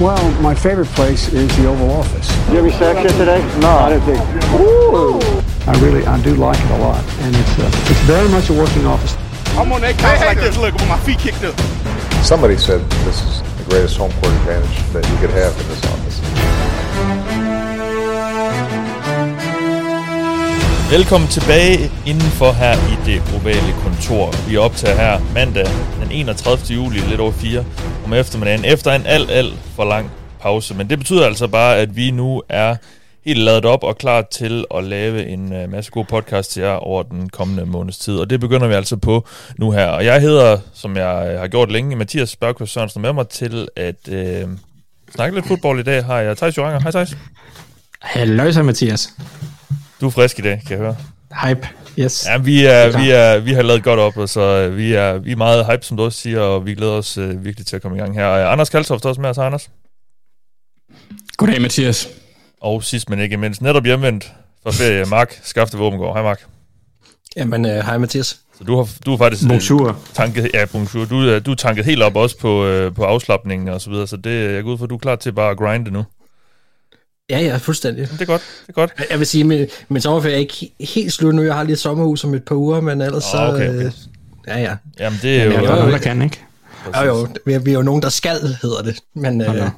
Well, my favorite place is the Oval Office. Did you have any sex yet today? No, I didn't think. Ooh. I really, I do like it a lot, and it's uh, it's very much a working office. I'm on that couch like this, look, with my feet kicked up. Somebody said this is the greatest home court advantage that you could have in this office. Velkommen tilbage indenfor her i det ovale kontor. Vi optager her mandag den 31. juli, lidt over 4 om eftermiddagen, efter en alt, alt for lang pause. Men det betyder altså bare, at vi nu er helt lavet op og klar til at lave en øh, masse gode podcast til jer over den kommende måneds tid. Og det begynder vi altså på nu her. Og jeg hedder, som jeg øh, har gjort længe, Mathias Børkvist Sørensen med mig til at øh, snakke lidt fodbold i dag. Har jeg Thijs Joranger. Hej Thijs. Hallo, Mathias. Du er frisk i dag, kan jeg høre. Hype, yes. Ja, vi, er, vi, er, vi har lavet godt op, og så øh, vi er, vi er meget hype, som du også siger, og vi glæder os uh, virkelig til at komme i gang her. Og Anders Kaltoft er også med os, Anders. Goddag, Mathias. Og sidst men ikke mindst, netop hjemvendt fra ferie, Mark Skafte Våbengård. Hej Mark. Jamen, øh, hej Mathias. Så du har, du har faktisk... Bonjour. øh, Tanket, ja, bonjour. Du, øh, du er tanket helt op også på, øh, på afslappningen og så videre, så det, jeg går ud for, at du er klar til bare at grinde nu. Ja, ja, fuldstændig. Det er godt, det er godt. Jeg vil sige, min, min sommerferie er ikke he- helt slut nu. Jeg har lige et sommerhus om et par uger, men ellers så... okay, okay. Øh, ja, ja. Jamen, det er jo... Ja, der er jo, nogen, jo. der kan, ikke? Jo, jo, vi er, vi er jo nogen, der skal, hedder det. Men, øh, ja.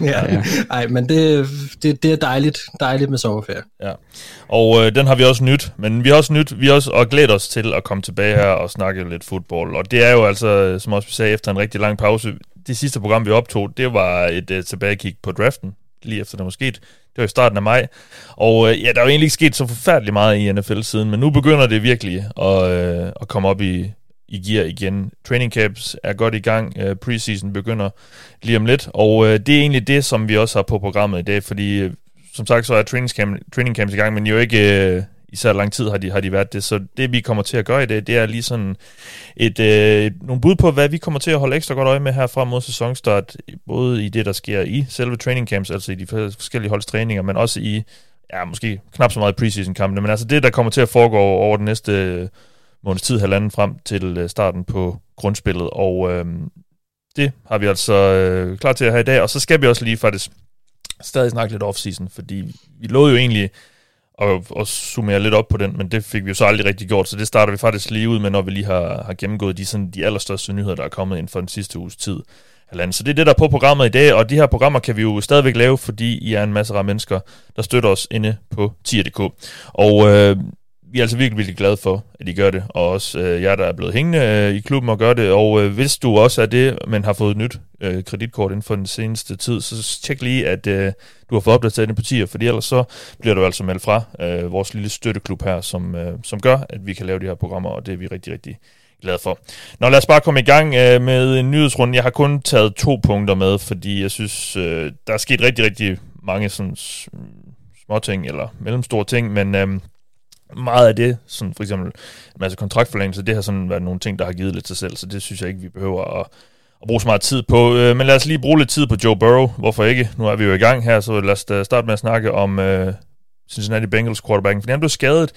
ja, ja. Ej, men det, det, det er dejligt, dejligt med sommerferie. Ja, og øh, den har vi også nyt, men vi har også nyt, vi har også og glæder os til at komme tilbage her og snakke lidt fodbold. Og det er jo altså, øh, som også vi sagde, efter en rigtig lang pause. Det sidste program, vi optog, det var et øh, tilbagekig på draften, lige efter det var sket. Det var i starten af maj. Og øh, ja, der er jo egentlig ikke sket så forfærdeligt meget i NFL siden, men nu begynder det virkelig at, øh, at komme op i, i gear igen. Training camps er godt i gang. Øh, preseason begynder lige om lidt. Og øh, det er egentlig det, som vi også har på programmet i dag, fordi øh, som sagt, så er training, camp, training camps i gang, men jo ikke øh, i så lang tid har de, har de været det. Så det, vi kommer til at gøre i dag, det er lige sådan et, øh, nogle bud på, hvad vi kommer til at holde ekstra godt øje med her frem mod sæsonstart, både i det, der sker i selve training camps, altså i de forskellige holds træninger, men også i, ja, måske knap så meget preseason kampene, men altså det, der kommer til at foregå over den næste øh, måneds tid, halvanden frem til øh, starten på grundspillet, og øh, det har vi altså øh, klar til at have i dag, og så skal vi også lige faktisk stadig snakke lidt off-season, fordi vi lovede jo egentlig og, og summere lidt op på den, men det fik vi jo så aldrig rigtig gjort, så det starter vi faktisk lige ud med, når vi lige har, har gennemgået de, sådan, de allerstørste nyheder, der er kommet inden for den sidste uges tid. Halvanden. Så det er det, der er på programmet i dag, og de her programmer kan vi jo stadigvæk lave, fordi I er en masse rare mennesker, der støtter os inde på tier.dk. Og øh, vi er altså virkelig, virkelig glade for, at I gør det, og også øh, jer, der er blevet hængende øh, i klubben og gør det. Og øh, hvis du også er det, men har fået et nyt øh, kreditkort inden for den seneste tid, så tjek lige, at øh, du har fået opdateret dine på tier, fordi ellers så bliver du altså meldt fra øh, vores lille støtteklub her, som, øh, som gør, at vi kan lave de her programmer, og det er vi rigtig, rigtig glade for. Nå, lad os bare komme i gang øh, med en nyhedsrunde. Jeg har kun taget to punkter med, fordi jeg synes, øh, der er sket rigtig, rigtig mange sådan småting, små ting, eller mellemstore ting, men... Øh, meget af det, sådan for eksempel en masse kontraktforlængelse, det har sådan været nogle ting, der har givet lidt sig selv, så det synes jeg ikke, vi behøver at, at bruge så meget tid på. Øh, men lad os lige bruge lidt tid på Joe Burrow. Hvorfor ikke? Nu er vi jo i gang her, så lad os starte med at snakke om uh, Cincinnati Bengals quarterbacken, for han blev skadet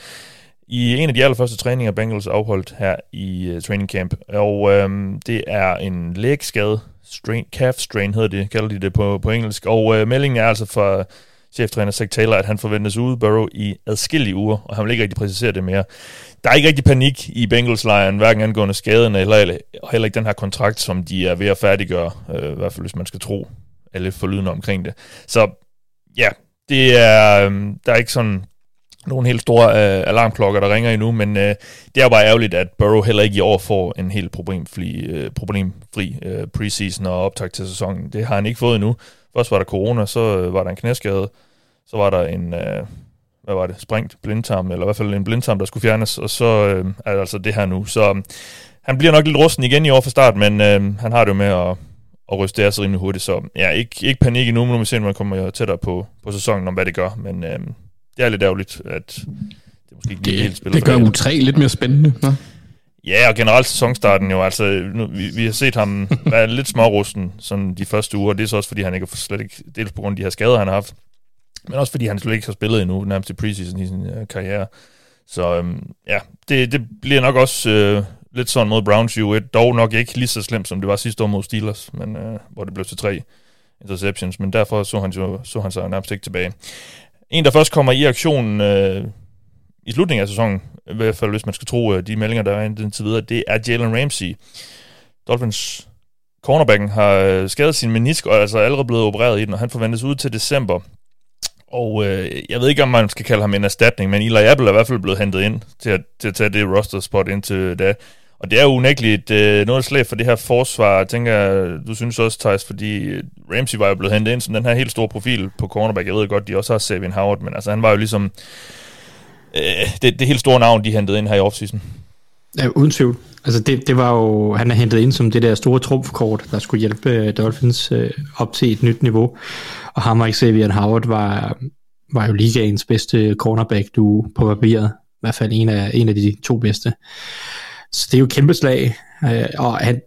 i en af de allerførste træninger, Bengals afholdt her i uh, training camp. Og um, det er en lægskade, strain, calf strain hedder det, kalder de det på, på engelsk. Og uh, meldingen er altså fra cheftræner Zach Taylor, at han forventes ude Burrow i adskillige uger, og han vil ikke rigtig præcisere det mere. Der er ikke rigtig panik i Bengals-lejren, hverken angående skaden eller heller ikke den her kontrakt, som de er ved at færdiggøre, øh, i hvert fald hvis man skal tro alle forlydende omkring det. Så ja, det er, øh, der er ikke sådan nogle helt store øh, alarmklokker, der ringer endnu, men øh, det er jo bare ærgerligt, at Burrow heller ikke i år får en helt problemfri, øh, problemfri øh, preseason og optag til sæsonen. Det har han ikke fået endnu. Først var der corona, så øh, var der en knæskade, så var der en, øh, hvad var det, sprængt blindtarm, eller i hvert fald en blindtarm, der skulle fjernes, og så øh, er det altså det her nu. Så øh, han bliver nok lidt rusten igen i år for start, men øh, han har det jo med at, at ryste af sig rimelig hurtigt, så ja, ikke, ikke panik endnu, men nu må vi se, når man kommer tættere på, på sæsonen, om hvad det gør, men øh, det er lidt ærgerligt, at det måske ikke lige helt Det, spiller det gør for u 3 lidt mere spændende. Nå? Ja, og generelt sæsonstarten jo, altså nu, vi, vi har set ham være lidt smårusten sådan de første uger, det er så også fordi han ikke slet ikke, dels på grund af de her skader, han har haft, men også fordi han slet ikke har spillet endnu, nærmest i preseason i sin øh, karriere. Så øhm, ja, det, det bliver nok også øh, lidt sådan mod Browns u 1, dog nok ikke lige så slemt, som det var sidste år mod Steelers, men øh, hvor det blev til tre interceptions, men derfor så han, jo, så han sig nærmest ikke tilbage. En, der først kommer i aktion øh, i slutningen af sæsonen, i hvert fald hvis man skal tro øh, de meldinger, der er indtil videre, det er Jalen Ramsey. Dolphins cornerbacken har øh, skadet sin menisk, og er altså allerede blevet opereret i den, og han forventes ud til december. Og øh, jeg ved ikke, om man skal kalde ham en erstatning, men Eli Apple er i hvert fald blevet hentet ind til at, til at tage det roster spot indtil da. Og det er jo unægteligt øh, noget slag for det her forsvar, jeg tænker du synes også, Thijs, fordi øh, Ramsey var jo blevet hentet ind som den her helt store profil på cornerback. Jeg ved godt, de også har Savin Howard, men altså han var jo ligesom øh, det, det helt store navn, de hentede ind her i offseason. Ja, uden tvivl. Altså det, det var jo, han er hentet ind som det der store trumfkort, der skulle hjælpe øh, Dolphins øh, op til et nyt niveau. Og ham og Xavier Howard var, var jo ligaens bedste cornerback, du på papiret. I hvert fald en af, en af de to bedste. Så det er jo et kæmpe slag, øh, og han,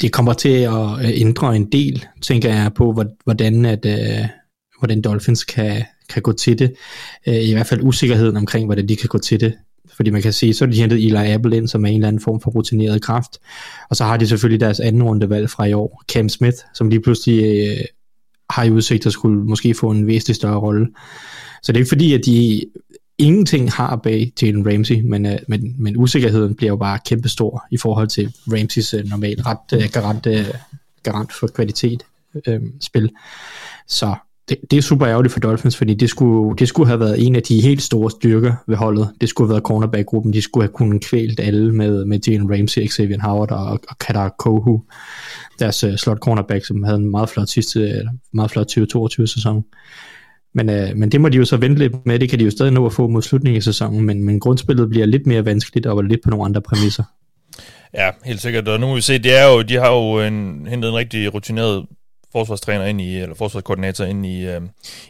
det kommer til at øh, ændre en del, tænker jeg på, hvordan, at, øh, hvordan Dolphins kan, kan gå til det. Øh, I hvert fald usikkerheden omkring, hvordan de kan gå til det fordi man kan sige, så er de hentet Eli Apple ind, som er en eller anden form for rutineret kraft. Og så har de selvfølgelig deres anden rundevalg fra i år, Cam Smith, som lige pludselig øh, har i udsigt at skulle måske få en væsentlig større rolle. Så det er ikke fordi, at de ingenting har bag Jalen Ramsey, men, øh, men, men usikkerheden bliver jo bare kæmpestor i forhold til Ramseys øh, normalt ret øh, garant, øh, garant for kvalitet øh, spil. Så det, det er super ærgerligt for Dolphins, fordi det skulle, det skulle have været en af de helt store styrker ved holdet. Det skulle have været cornerback-gruppen. De skulle have kunnet kvælt alle med, med Jalen Ramsey, Xavier Howard og, og Kadar Kohu, deres uh, slot cornerback, som havde en meget flot sidste, meget flot 2022 sæson. Men, uh, men det må de jo så vente lidt med. Det kan de jo stadig nå at få mod slutningen af sæsonen, men, men grundspillet bliver lidt mere vanskeligt og lidt på nogle andre præmisser. Ja, helt sikkert. Og nu må vi se, det er jo, de har jo en, hentet en rigtig rutineret forsvarstræner ind i, eller forsvarskoordinator ind i, øh,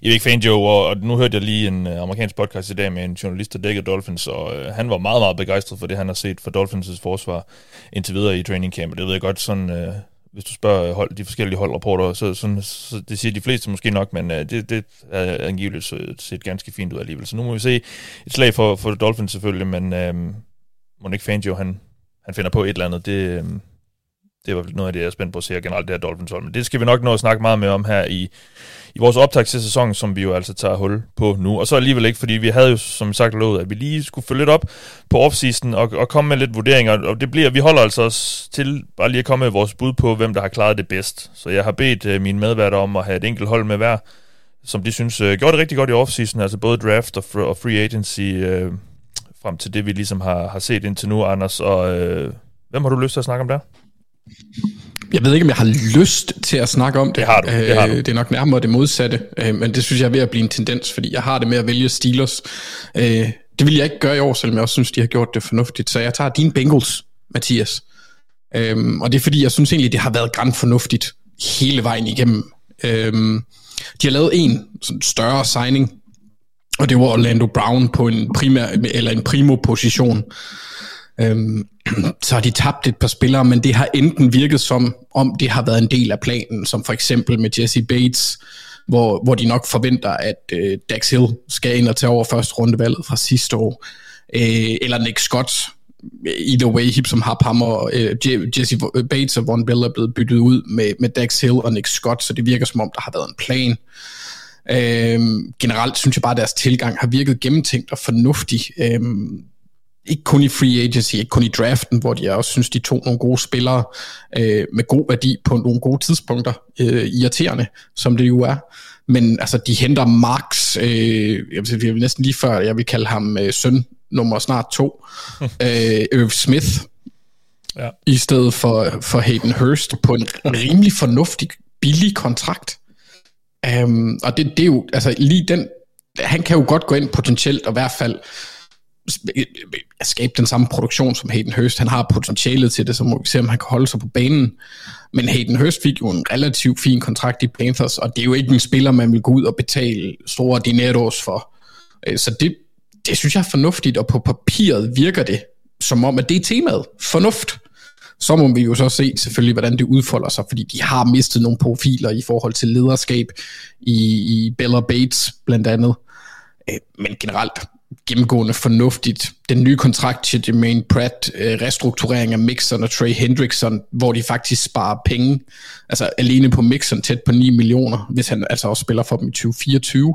i Vic Fangio, og, og nu hørte jeg lige en øh, amerikansk podcast i dag med en journalist, der dækker Dolphins, og øh, han var meget, meget begejstret for det, han har set for Dolphins' forsvar indtil videre i training camp, og det ved jeg godt sådan... Øh, hvis du spørger øh, hold, de forskellige holdrapporter, så, sådan, så det siger de fleste måske nok, men øh, det, det er angiveligt set ganske fint ud alligevel. Så nu må vi se et slag for, for Dolphins selvfølgelig, men øh, Monique Fangio, han, han finder på et eller andet. Det, Øh, det var noget af det, jeg er spændt på at se generelt, det her Dolphins hold. Men det skal vi nok nå at snakke meget mere om her i, i vores optag til sæsonen, som vi jo altså tager hul på nu. Og så alligevel ikke, fordi vi havde jo som sagt lovet, at vi lige skulle følge lidt op på offseason og, og komme med lidt vurderinger. Og det bliver, vi holder altså os til bare lige at komme med vores bud på, hvem der har klaret det bedst. Så jeg har bedt uh, mine medværter om at have et enkelt hold med hver, som de synes uh, gjorde det rigtig godt i offseason, altså både draft og, og free agency, uh, frem til det, vi ligesom har, har set indtil nu, Anders. Og uh, hvem har du lyst til at snakke om der? Jeg ved ikke, om jeg har lyst til at snakke om det. Det har du. Det, har du. Øh, det er nok nærmere det modsatte, øh, men det synes jeg er ved at blive en tendens, fordi jeg har det med at vælge Steelers. Øh, det vil jeg ikke gøre i år, selvom jeg også synes, de har gjort det fornuftigt. Så jeg tager dine Bengals, Mathias. Og det er fordi, jeg synes egentlig, det har været grænt fornuftigt hele vejen igennem. De har lavet en sådan større signing, og det var Orlando Brown på en primær eller en primo position. Øhm, så har de tabt et par spillere, men det har enten virket som om det har været en del af planen, som for eksempel med Jesse Bates, hvor, hvor de nok forventer, at øh, Dax Hill skal ind og tage over første rundevalget fra sidste år, øh, eller Nick Scott, either way, hip som har ham og øh, Jesse øh, Bates og Von Bell er blevet byttet ud med, med Dax Hill og Nick Scott, så det virker som om, der har været en plan. Øhm, generelt synes jeg bare, at deres tilgang har virket gennemtænkt og fornuftig. Øhm, ikke kun i free agency, ikke kun i draften, hvor jeg også synes, de tog nogle gode spillere øh, med god værdi på nogle gode tidspunkter, øh, irriterende, som det jo er. Men altså, de henter Marks, øh, jeg, vil, jeg vil næsten lige før, jeg vil kalde ham øh, søn nummer snart to, øh, Irv Smith, ja. i stedet for, for Hayden Hurst på en rimelig fornuftig, billig kontrakt. Um, og det, det er jo, altså lige den, han kan jo godt gå ind potentielt, og i hvert fald skabe den samme produktion som Hayden Hurst. Han har potentialet til det, så må vi se, om han kan holde sig på banen. Men Hayden Hurst fik jo en relativt fin kontrakt i Panthers, og det er jo ikke en spiller, man vil gå ud og betale store dineros for. Øh, så det, det synes jeg er fornuftigt, og på papiret virker det som om, at det er temaet. Fornuft. Så må vi jo så se selvfølgelig, hvordan det udfolder sig, fordi de har mistet nogle profiler i forhold til lederskab i, i Bella Bates blandt andet. Øh, men generelt, gennemgående fornuftigt. Den nye kontrakt til Jermaine Pratt, øh, restrukturering af Mixon og Trey Hendrickson, hvor de faktisk sparer penge, altså alene på Mixon tæt på 9 millioner, hvis han altså også spiller for dem i 2024.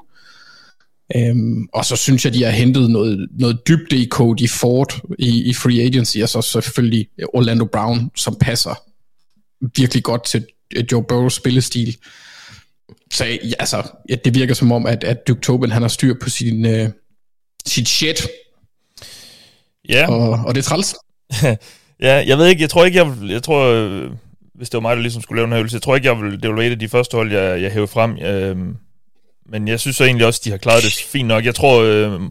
Øhm, og så synes jeg, de har hentet noget, noget dybde i Cody Ford i, i free agency, og så selvfølgelig Orlando Brown, som passer virkelig godt til øh, Joe Burrows spillestil. Så ja, altså, ja, det virker som om, at, at Duke Tobin han har styr på sin, øh, sit shit. Ja. Og, og det er træls. ja, jeg ved ikke, jeg tror ikke, jeg, jeg tror, øh, hvis det var mig, der ligesom skulle lave den her øvelse, jeg tror ikke, jeg vil, det ville være et af de første hold, jeg, jeg hævde frem. Øh, men jeg synes så egentlig også, de har klaret det fint nok. Jeg tror, øh,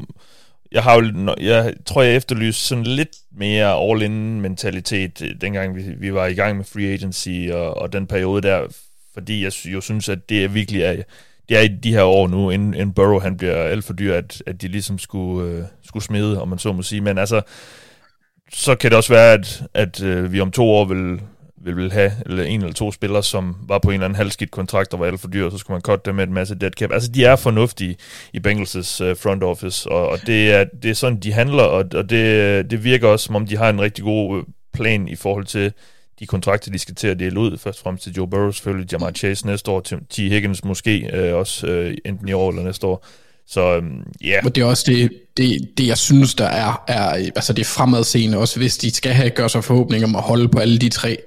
jeg har jo, jeg tror, jeg efterlyser sådan lidt mere all-in mentalitet, øh, dengang vi, vi var i gang med free agency og, og den periode der, fordi jeg jo synes, at det er virkelig er, det er i de her år nu, inden, inden Burrow han bliver alt for dyr, at, at de ligesom skulle, øh, skulle smide, om man så må sige. Men altså, så kan det også være, at, at øh, vi om to år vil, vil, vil have eller en eller to spillere, som var på en eller anden halvskidt kontrakt og var alt for dyr, og så skulle man cutte dem med en masse dead cap. Altså, de er fornuftige i Bengals' øh, front office, og, og det, er, det er sådan, de handler, og, og det, det virker også, som om de har en rigtig god øh, plan i forhold til de kontrakter, de skal til at dele ud. Først frem til Joe Burrow, selvfølgelig Jamar Chase næste år, til T. Higgins måske øh, også øh, enten i år eller næste år. Så øhm, ja. Yeah. Men det er også det, det, det, jeg synes, der er, er altså det fremadseende, også hvis de skal have, gøre sig forhåbninger om at holde på alle de tre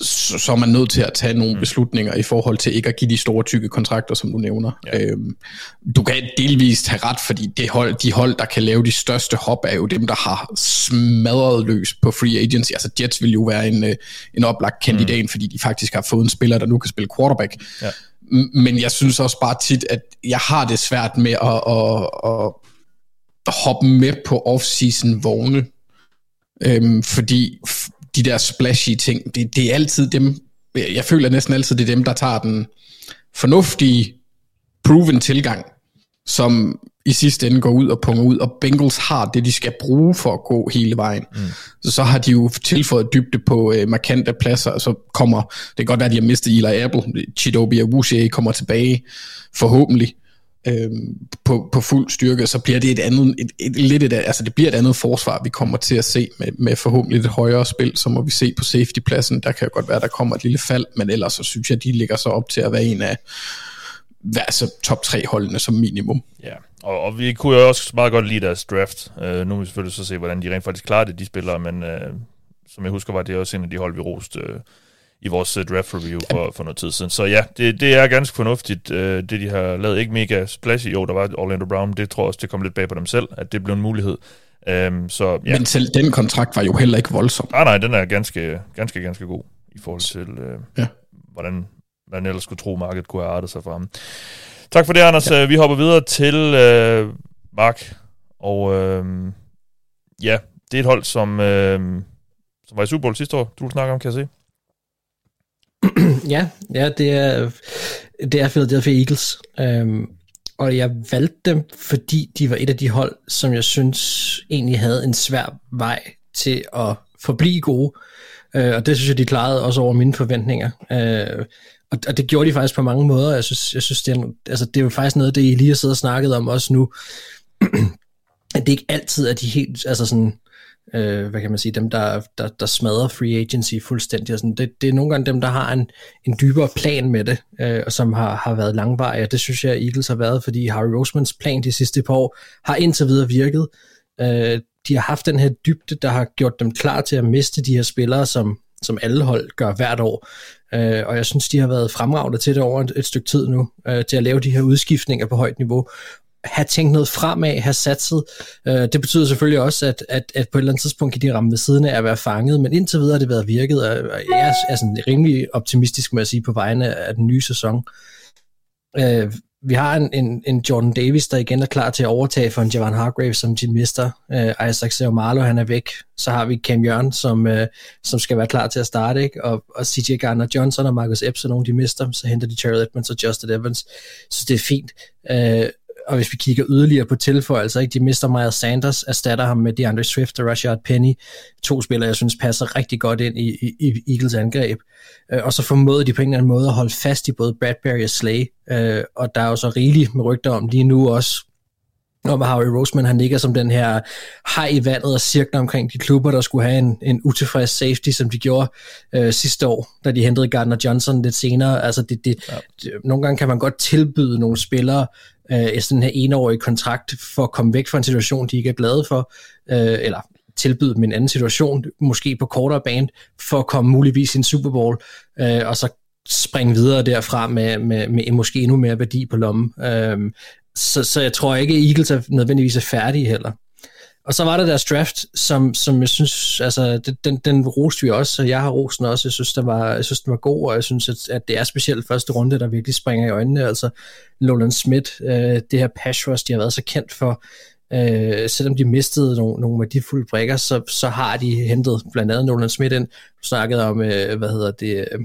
så, så er man nødt til at tage nogle mm. beslutninger i forhold til ikke at give de store tykke kontrakter, som du nævner. Ja. Øhm, du kan delvist have ret, fordi det hold, de hold, der kan lave de største hop, er jo dem, der har smadret løs på free agency. Altså Jets vil jo være en, øh, en oplagt kandidat, mm. fordi de faktisk har fået en spiller, der nu kan spille quarterback. Ja. Men jeg synes også bare tit, at jeg har det svært med at, at, at, at hoppe med på off-season vogne, øhm, fordi de der splashy ting, det, det er altid dem, jeg føler næsten altid, det er dem, der tager den fornuftige, proven tilgang, som i sidste ende går ud og punger ud, og Bengals har det, de skal bruge for at gå hele vejen. Mm. Så, så har de jo tilføjet dybde på øh, markante pladser, og så kommer, det kan godt være, at de har mistet Eli Apple, Chidobe Awuzie kommer tilbage, forhåbentlig øh, øh, på, på fuld styrke, så bliver det et andet, et, et, lidt et, altså det bliver et andet forsvar, vi kommer til at se med, med forhåbentlig et højere spil, så må vi se på safety-pladsen, der kan jo godt være, der kommer et lille fald, men ellers så synes jeg, de ligger så op til at være en af altså top 3 holdene som minimum. Ja, og, og vi kunne jo også meget godt lide deres draft. Uh, nu må vi selvfølgelig så se, hvordan de rent faktisk klarer det, de spillere, men uh, som jeg husker, var det også en af de hold, vi roste uh, i vores uh, draft review for, for noget tid siden. Så ja, det, det er ganske fornuftigt, uh, det de har lavet. Ikke mega splashy, jo, der var Orlando Brown, det tror jeg også, det kom lidt bag på dem selv, at det blev en mulighed. Um, så, ja. Men selv den kontrakt var jo heller ikke voldsom. Nej, nej, den er ganske, ganske, ganske god i forhold til, uh, ja. hvordan man ellers skulle tro, markedet kunne have artet sig for ham. Tak for det, Anders. Ja. Vi hopper videre til uh, Mark. Og uh, ja, det er et hold, som, uh, som var i Super Bowl sidste år, du snakker om, kan jeg se. ja, ja, det er, det er Philadelphia Eagles. Øhm, og jeg valgte dem, fordi de var et af de hold, som jeg synes egentlig havde en svær vej til at forblive gode. Øh, og det synes jeg, de klarede også over mine forventninger. Øh, og, og det gjorde de faktisk på mange måder. Jeg synes, jeg synes det, er, altså, det er jo faktisk noget, det I lige har siddet og snakket om også nu, at det ikke altid er de helt, altså sådan, øh, hvad kan man sige, dem, der, der, der smadrer free agency fuldstændig. Og sådan. Det, det er nogle gange dem, der har en, en dybere plan med det, øh, og som har, har været langvarige, og det synes jeg, Eagles har været, fordi Harry Rosemans plan de sidste par år har indtil videre virket. Øh, de har haft den her dybde, der har gjort dem klar til at miste de her spillere, som, som alle hold gør hvert år. Øh, og jeg synes, de har været fremragende til det over et, et stykke tid nu, øh, til at lave de her udskiftninger på højt niveau have tænkt noget fremad, have satset. Øh, det betyder selvfølgelig også, at, at, at på et eller andet tidspunkt kan de ramme ved siden af at være fanget, men indtil videre har det været virket, og jeg er, er sådan rimelig optimistisk, må jeg sige, på vegne af den nye sæson. Øh, vi har en, en, en Jordan Davis, der igen er klar til at overtage for en Javon Hargrave, som de mister. Uh, Isaac Seumalo, han er væk. Så har vi Cam Jørgen, som, øh, som skal være klar til at starte, ikke? Og, og CJ Garner-Johnson og Marcus Epps er nogen, de mister. Så henter de Terrell Edmonds og Justin Evans. Så det er fint. Uh, og hvis vi kigger yderligere på tilføjelser, ikke? de mister Miles Sanders, erstatter ham med DeAndre Swift og Rashard Penny, to spillere, jeg synes passer rigtig godt ind i, i, i Eagles angreb. Øh, og så formåede de på en eller anden måde at holde fast i både Bradbury og Slay, øh, og der er jo så rigeligt med rygter om lige nu også, om Harry Roseman han ligger som den her hej i vandet og cirkler omkring de klubber, der skulle have en, en utilfreds safety, som de gjorde øh, sidste år, da de hentede Gardner Johnson lidt senere. Altså det, det, ja. det, nogle gange kan man godt tilbyde nogle spillere øh, sådan her enårige kontrakt for at komme væk fra en situation, de ikke er glade for, øh, eller tilbyde dem en anden situation, måske på kortere bane, for at komme muligvis i en Super Bowl, øh, og så springe videre derfra med, med, med måske endnu mere værdi på lommen. Øh, så, så jeg tror ikke, at Eagles er nødvendigvis er færdige heller. Og så var der deres draft, som, som jeg synes, altså, den, den roste vi også, og jeg har rosen også. Jeg synes, den var, jeg synes, den var god, og jeg synes, at, at det er specielt første runde, der virkelig springer i øjnene. Altså, Nolan Smith, øh, det her pass rush, de har været så kendt for, øh, selvom de mistede nogle, nogle værdifulde brækker, så, så har de hentet blandt andet Nolan Smith ind, snakket om, øh, hvad hedder det, øh,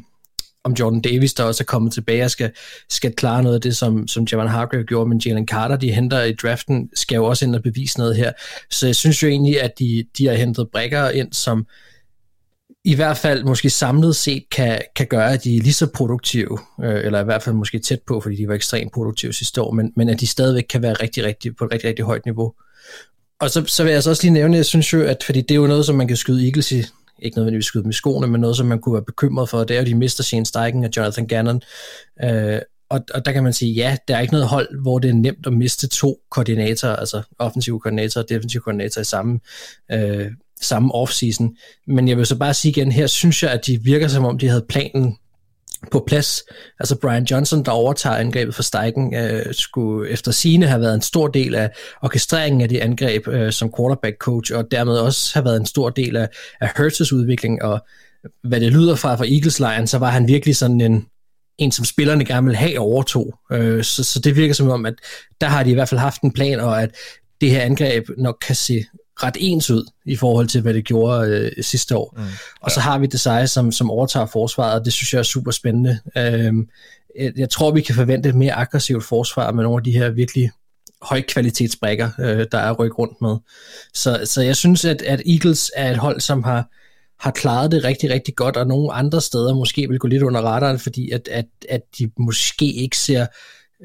om Jordan Davis, der også er kommet tilbage og skal, skal klare noget af det, som, som Javon Hargrave gjorde, men Jalen Carter, de henter i draften, skal jo også ind og bevise noget her. Så jeg synes jo egentlig, at de, de har hentet brækker ind, som i hvert fald måske samlet set kan, kan gøre, at de er lige så produktive, øh, eller i hvert fald måske tæt på, fordi de var ekstremt produktive sidste år, men, men at de stadigvæk kan være rigtig, rigtig, på et rigtig, rigtig højt niveau. Og så, så vil jeg så også lige nævne, jeg synes jo, at fordi det er jo noget, som man kan skyde Eagles i ikke nødvendigvis skyde dem i skoene, men noget, som man kunne være bekymret for, det er jo, de mister Shane Steichen og Jonathan Gannon. Øh, og, og der kan man sige, ja, der er ikke noget hold, hvor det er nemt at miste to koordinatorer, altså offensive koordinator og defensive koordinator i samme, øh, samme offseason. Men jeg vil så bare sige igen, her synes jeg, at de virker som om, de havde planen på plads. Altså Brian Johnson, der overtager angrebet for Steichen, øh, skulle efter sine have været en stor del af orkestreringen af de angreb øh, som quarterback coach, og dermed også have været en stor del af, af Hurts' udvikling, og hvad det lyder fra fra Eagles lejren, så var han virkelig sådan en, en som spillerne gerne vil have overtog. Øh, så, så det virker som om, at der har de i hvert fald haft en plan, og at det her angreb nok kan se ret ens ud i forhold til, hvad det gjorde øh, sidste år. Mm, ja. Og så har vi Desire, som, som overtager forsvaret, og det synes jeg er super spændende. Øhm, jeg tror, vi kan forvente et mere aggressivt forsvar med nogle af de her virkelig højkvalitetsbrækker, øh, der er ryk rundt med. Så, så jeg synes, at, at Eagles er et hold, som har, har klaret det rigtig, rigtig godt, og nogle andre steder måske vil gå lidt under radaren, fordi at, at, at de måske ikke ser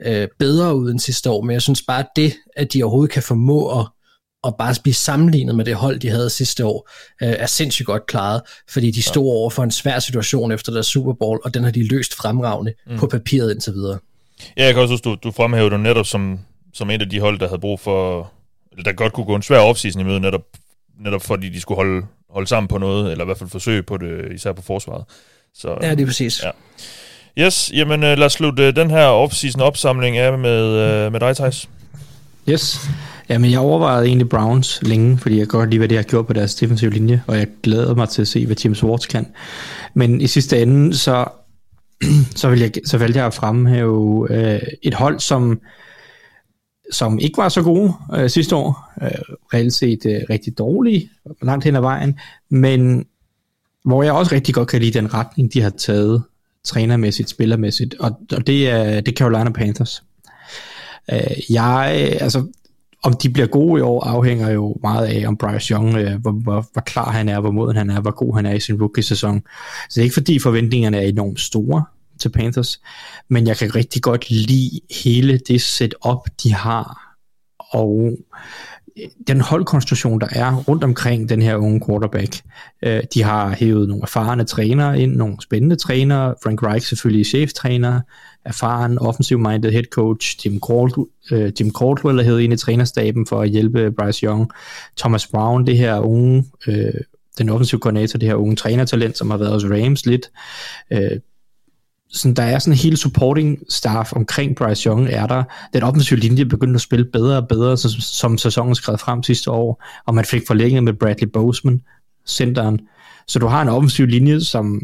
øh, bedre ud end sidste år, men jeg synes bare, at det, at de overhovedet kan formå at og bare blive sammenlignet med det hold, de havde sidste år, øh, er sindssygt godt klaret, fordi de stod over for en svær situation efter deres Super Bowl, og den har de løst fremragende mm. på papiret indtil videre. Ja, jeg kan også huske, du, du fremhæver det netop som, som et af de hold, der havde brug for, eller der godt kunne gå en svær offseason i møde, netop, netop fordi de skulle holde, holde sammen på noget, eller i hvert fald forsøge på det, især på forsvaret. Så, ja, det er præcis. Ja. Yes, jamen øh, lad os slutte den her offseason opsamling af med, øh, med dig, Thijs. Yes. Jamen, jeg overvejede egentlig Browns længe, fordi jeg godt lide, hvad de har gjort på deres defensive linje, og jeg glæder mig til at se, hvad James Ward kan. Men i sidste ende, så, så, vil jeg, så valgte jeg at fremhæve øh, et hold, som, som ikke var så gode øh, sidste år. Øh, reelt set øh, rigtig dårlige, langt hen ad vejen, men hvor jeg også rigtig godt kan lide den retning, de har taget trænermæssigt, spillermæssigt, og, og det er det er Carolina Panthers. Øh, jeg, altså, om de bliver gode i år, afhænger jo meget af, om Bryce Young, øh, hvor, hvor, hvor klar han er, hvor moden han er, hvor god han er i sin rookie-sæson. Så det er ikke fordi forventningerne er enormt store til Panthers, men jeg kan rigtig godt lide hele det setup, de har, og øh, den holdkonstruktion, der er rundt omkring den her unge quarterback. Øh, de har hævet nogle erfarne trænere ind, nogle spændende trænere. Frank Reich selvfølgelig cheftræner, erfaren offensive-minded head coach. Jim, Caldwell, øh, Jim Caldwell der hævet ind i trænerstaben for at hjælpe Bryce Young. Thomas Brown, det her unge, øh, den offensive koordinator, det her unge trænertalent, som har været hos Rams lidt. Øh, sådan, der er sådan en hele supporting staff omkring Bryce Young, er der. Den offensive linje begyndte at spille bedre og bedre, som, som sæsonen skred frem sidste år, og man fik forlænget med Bradley Boseman, centeren. Så du har en offensiv linje, som,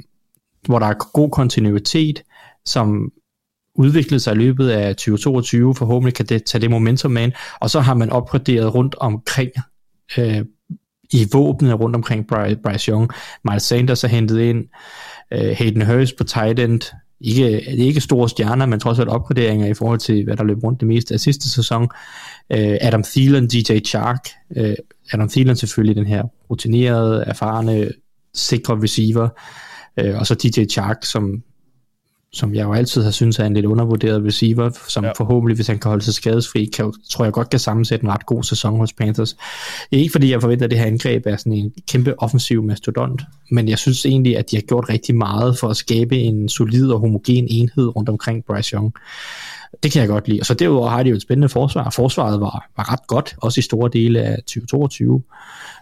hvor der er god kontinuitet, som udviklet sig i løbet af 2022, forhåbentlig kan det tage det momentum med ind, og så har man opgraderet rundt omkring øh, i våbnene rundt omkring Bryce Young. Miles Sanders er hentet ind, øh, Hayden Hurst på tight end, ikke, ikke store stjerner, men trods alt opgraderinger i forhold til, hvad der løb rundt det meste af sidste sæson. Øh, Adam Thielen, DJ Chark, øh, Adam Thielen selvfølgelig den her rutinerede, erfarne, sikre receiver, øh, og så DJ Chark, som som jeg jo altid har syntes er en lidt undervurderet receiver, som ja. forhåbentlig, hvis han kan holde sig skadesfri, kan, tror jeg godt kan sammensætte en ret god sæson hos Panthers. Ikke fordi jeg forventer, at det her angreb er sådan en kæmpe offensiv mastodont, men jeg synes egentlig, at de har gjort rigtig meget for at skabe en solid og homogen enhed rundt omkring Bryce Young. Det kan jeg godt lide. Og så derudover har de jo et spændende forsvar. Forsvaret var, var ret godt, også i store dele af 2022.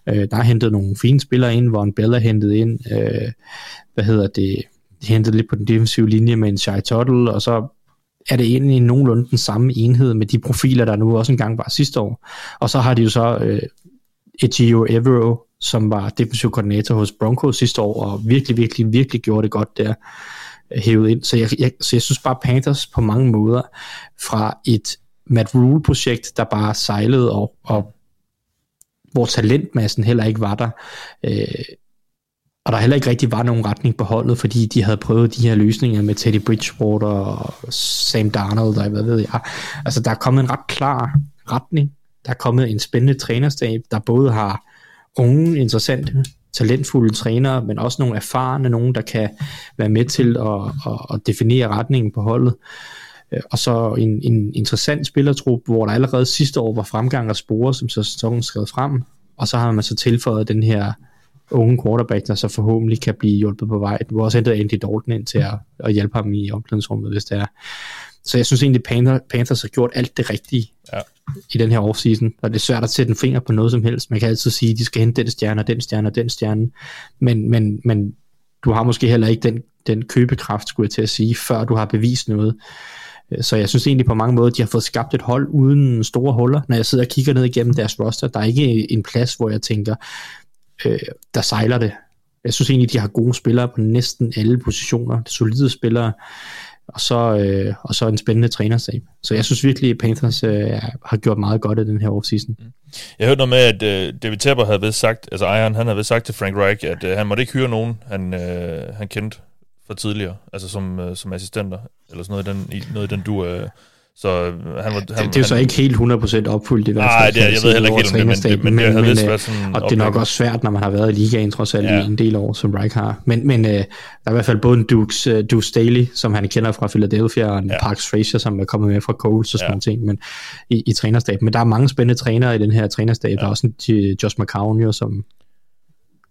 Øh, der er hentet nogle fine spillere ind, hvor en Bella hentet ind, øh, hvad hedder det, hentet lidt på den defensive linje med en Shai Tuttle, og så er det egentlig nogenlunde den samme enhed med de profiler, der nu også engang var sidste år. Og så har de jo så øh, Echio Evero, som var defensiv koordinator hos Broncos sidste år, og virkelig, virkelig, virkelig gjorde det godt der øh, hævet ind. Så jeg, jeg, så jeg synes bare Panthers på mange måder fra et Matt Rule-projekt, der bare sejlede, og, og hvor talentmassen heller ikke var der, øh, og der heller ikke rigtig var nogen retning på holdet, fordi de havde prøvet de her løsninger med Teddy Bridgewater og Sam Darnold, og hvad ved jeg. Altså der er kommet en ret klar retning. Der er kommet en spændende trænerstab, der både har unge, interessante talentfulde trænere, men også nogle erfarne, nogen der kan være med til at, at, at definere retningen på holdet. Øh, og så en, en interessant spillertrup, hvor der allerede sidste år var fremgang og spore, som så sæsonen skrev frem, og så har man så tilføjet den her unge quarterback, der så forhåbentlig kan blive hjulpet på vej. Du har også hentet Andy Dalton ind til at, at hjælpe ham i omklædningsrummet, hvis det er. Så jeg synes egentlig, Panther, Panthers har gjort alt det rigtige ja. i den her offseason. Og det er svært at sætte en finger på noget som helst. Man kan altid sige, at de skal hente den stjerne, og den stjerne, og den stjerne. Men, men, men du har måske heller ikke den, den købekraft, skulle jeg til at sige, før du har bevist noget. Så jeg synes egentlig på mange måder, de har fået skabt et hold uden store huller. Når jeg sidder og kigger ned igennem deres roster, der er ikke en plads, hvor jeg tænker, øh, der sejler det. Jeg synes egentlig, de har gode spillere på næsten alle positioner. Solide spillere og så, øh, og så en spændende trænerstab. Så jeg synes virkelig, at Panthers øh, har gjort meget godt i den her offseason. Mm. Jeg hørte noget med, at øh, David Tepper havde ved sagt, altså Iron, han havde ved sagt til Frank Reich, at øh, han måtte ikke hyre nogen, han, øh, han kendte fra tidligere, altså som, øh, som assistenter, eller sådan noget i den, i, noget i den du... Øh, så øh, han var, han, det, det er jo så ikke helt 100% opfyldt i hvert fald. Nej, det, jeg, jeg ved heller ikke helt, men, men, men, men, det været sådan... Og det er nok også svært, når man har været i ligaen trods alt ja. i en del år, som Reich har. Men, men uh, der er i hvert fald både en Dukes, uh, Dukes Staley, som han kender fra Philadelphia, og en ja. Parks Frazier, som er kommet med fra Coles og sådan ja. ting, men i, i trænerstaben. Men der er mange spændende trænere i den her trænerstab. Ja. Der er også en Josh McCown, jo, som,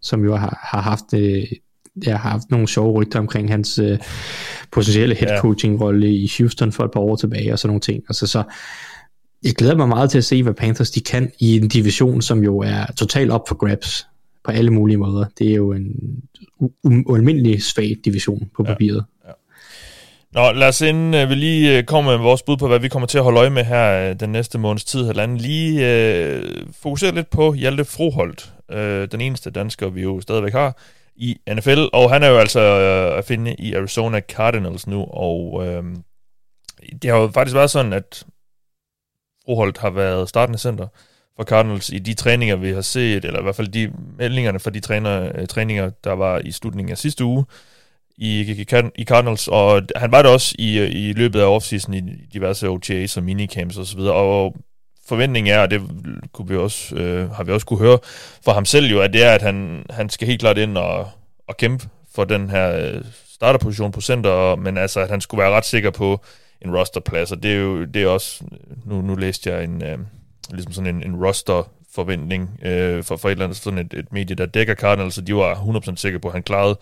som jo har, har haft... Uh, jeg har haft nogle sjove rygter omkring hans øh, potentielle head coaching rolle i Houston for et par år tilbage og sådan nogle ting. Altså så jeg glæder mig meget til at se, hvad Panthers de kan i en division, som jo er totalt op for grabs på alle mulige måder. Det er jo en ualmindelig svag division på papiret. Ja, ja. Nå, lad os inden uh, vi lige uh, kommer med vores bud på, hvad vi kommer til at holde øje med her uh, den næste måneds tid, halvanden, lige uh, fokusere lidt på Hjalte Froholt, uh, den eneste dansker, vi jo stadigvæk har, i NFL, og han er jo altså øh, at finde i Arizona Cardinals nu, og øh, det har jo faktisk været sådan, at Froholt har været startende center for Cardinals i de træninger, vi har set, eller i hvert fald de meldingerne fra de træner, øh, træninger, der var i slutningen af sidste uge i, i, i Cardinals, og han var der også i, øh, i løbet af offseason i diverse OTAs og minicamps osv., og, og forventning er, og det kunne vi også, øh, har vi også kunne høre fra ham selv jo, at det er, at han, han skal helt klart ind og, og kæmpe for den her øh, starterposition på center, men altså, at han skulle være ret sikker på en rosterplads, og det er jo det er også, nu, nu læste jeg en, øh, ligesom sådan en, en roster forventning øh, for, for et eller andet sådan et, et medie, der dækker Cardinals, så de var 100% sikre på, at han klarede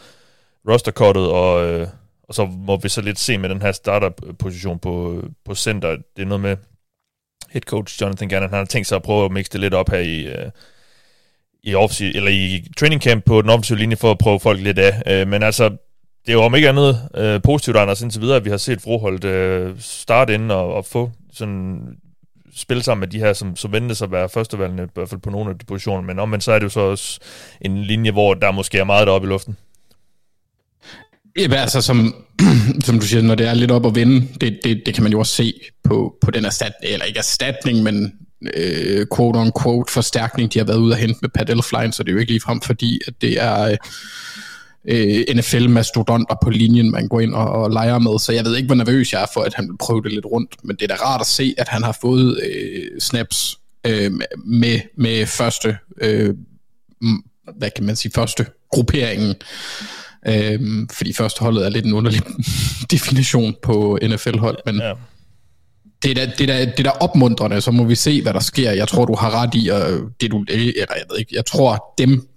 rosterkortet, og, øh, og så må vi så lidt se med den her starterposition på, på center. Det er noget med, head coach Jonathan Gannon, han har tænkt sig at prøve at mixe det lidt op her i, øh, i, off eller i training camp på den offensive linje for at prøve folk lidt af. Øh, men altså, det er jo om ikke andet øh, positivt, Anders, indtil videre, at vi har set Froholt starte ind og, og få sådan spille sammen med de her, som, som ventes sig at være førstevalgene, i hvert fald på nogle af de positioner, men omvendt så er det jo så også en linje, hvor der måske er meget deroppe i luften. Jamen, altså som, som du siger, når det er lidt op at vinde, det, det, det kan man jo også se på, på den erstatning, eller ikke erstatning, men øh, quote on quote forstærkning, de har været ude at hente med Pat Elfline, så det er jo ikke ligefrem fordi, at det er øh, NFL-mastodonter på linjen, man går ind og, og leger med, så jeg ved ikke, hvor nervøs jeg er for, at han vil prøve det lidt rundt, men det er da rart at se, at han har fået øh, snaps øh, med, med første, øh, hvad kan man sige, første grupperingen, Øhm, fordi førsteholdet er lidt en underlig definition på NFL-hold, men ja. det, er da, det, er da, det er da opmuntrende, så må vi se, hvad der sker. Jeg tror, du har ret i, og det du, eller jeg ved ikke, jeg tror, dem,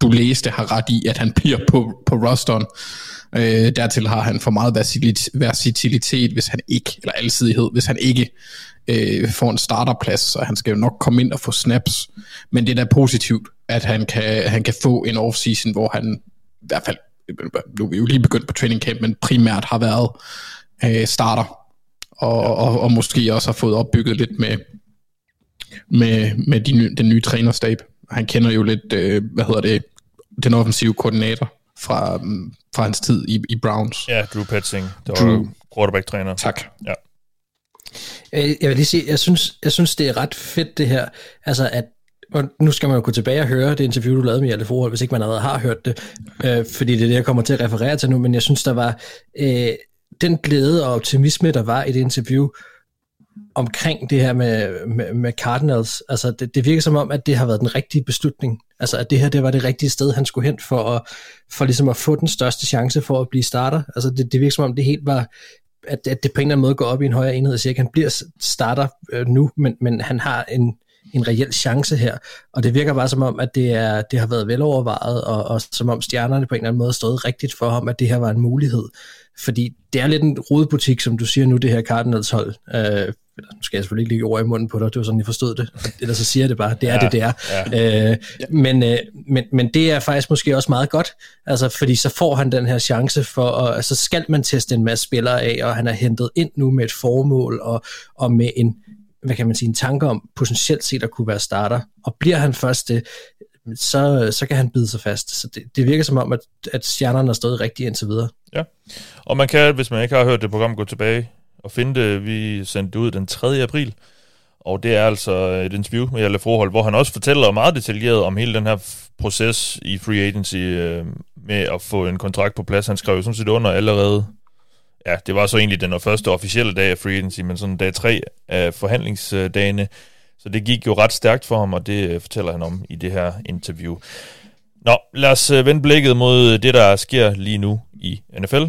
du læste, har ret i, at han bliver på, på rosteren. Øh, dertil har han for meget versatilitet, hvis han ikke, eller alsidighed, hvis han ikke øh, får en starterplads, så han skal jo nok komme ind og få snaps. Men det er da positivt, at han kan, han kan få en offseason, hvor han i hvert fald, nu er vi jo lige begyndt på training camp, men primært har været øh, starter, og, og, og måske også har fået opbygget lidt med, med, med de, den nye trænerstab. Han kender jo lidt, øh, hvad hedder det, den offensive koordinator fra, fra hans tid i, i Browns. Ja, Drew Petzing, det var Drew. quarterback-træner. Tak. Ja. Øh, jeg vil lige sige, jeg synes, jeg synes, det er ret fedt det her, altså at og nu skal man jo gå tilbage og høre det interview, du lavede med Hjalte Forhold, hvis ikke man allerede har hørt det, øh, fordi det er det, jeg kommer til at referere til nu, men jeg synes, der var øh, den glæde og optimisme, der var i det interview, omkring det her med, med, med Cardinals. Altså, det, det virker som om, at det har været den rigtige beslutning. Altså, at det her det var det rigtige sted, han skulle hen for, at, for ligesom at få den største chance for at blive starter. Altså, det, det virker som om, det helt var at, at det på en eller anden måde går op i en højere enhed og siger, at han bliver starter øh, nu, men, men han har en, en reel chance her. Og det virker bare som om, at det, er, det har været velovervejet, og, og som om stjernerne på en eller anden måde stod rigtigt for ham, at det her var en mulighed. Fordi det er lidt en rodebutik, som du siger nu, det her Cardinals hold. Øh, nu skal jeg selvfølgelig ikke lægge ord i munden på dig, det var sådan, jeg forstod det. Ellers så siger jeg det bare, det er ja, det, det er. Ja. Øh, men, øh, men, men det er faktisk måske også meget godt, altså, fordi så får han den her chance for, at, altså skal man teste en masse spillere af, og han er hentet ind nu med et formål, og, og med en, hvad kan man sige, en tanke om potentielt set at kunne være starter. Og bliver han først det, så, så kan han bide sig fast. Så det, det virker som om, at, at stjernerne er stået rigtigt indtil videre. Ja, og man kan, hvis man ikke har hørt det program, gå tilbage og finde det. Vi sendte det ud den 3. april, og det er altså et interview med Jalle Forhold, hvor han også fortæller meget detaljeret om hele den her proces i free agency øh, med at få en kontrakt på plads. Han skrev jo sådan set under allerede, ja, det var så egentlig den første officielle dag af free agency, men sådan dag tre af forhandlingsdagene, så det gik jo ret stærkt for ham, og det øh, fortæller han om i det her interview. Nå, lad os øh, vende blikket mod det, der sker lige nu i NFL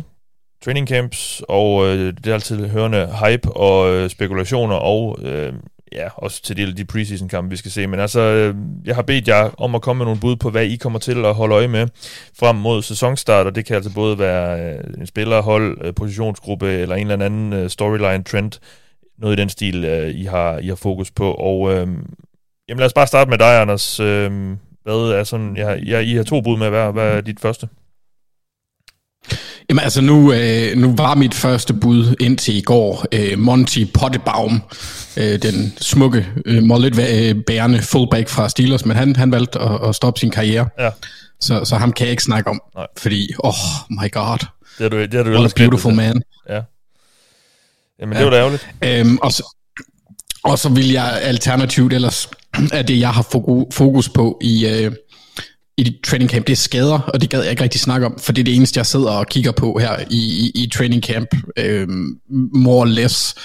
training camps, og øh, det er altid hørende hype og øh, spekulationer, og øh, ja, også til de, de preseason kampe, vi skal se. Men altså, øh, jeg har bedt jer om at komme med nogle bud på, hvad I kommer til at holde øje med frem mod sæsonstart, og det kan altså både være øh, en spillerhold, hold, positionsgruppe, eller en eller anden storyline trend, noget i den stil, I, har, I har fokus på. Og øh, jamen, lad os bare starte med dig, Anders. Hvad er sådan, ja, ja, I har to bud med hver. Hvad er dit første? Jamen altså nu, øh, nu var mit første bud indtil i går øh, Monty Pottebaum, øh, den smukke, øh, mollet øh, bærende fullback fra Steelers, men han, han valgte at, at stoppe sin karriere. Ja. Så, så ham kan jeg ikke snakke om, Nej. fordi, oh my god. Det er du, det er du What a beautiful man. Ja. Jamen det ja. var da ærgerligt. Øhm, og, så, og så vil jeg alternativt ellers, at det jeg har fokus på i... Øh, i training camp, det er skader, og det gad jeg ikke rigtig snakke om, for det er det eneste, jeg sidder og kigger på her i, i, i training camp, øh, more or less,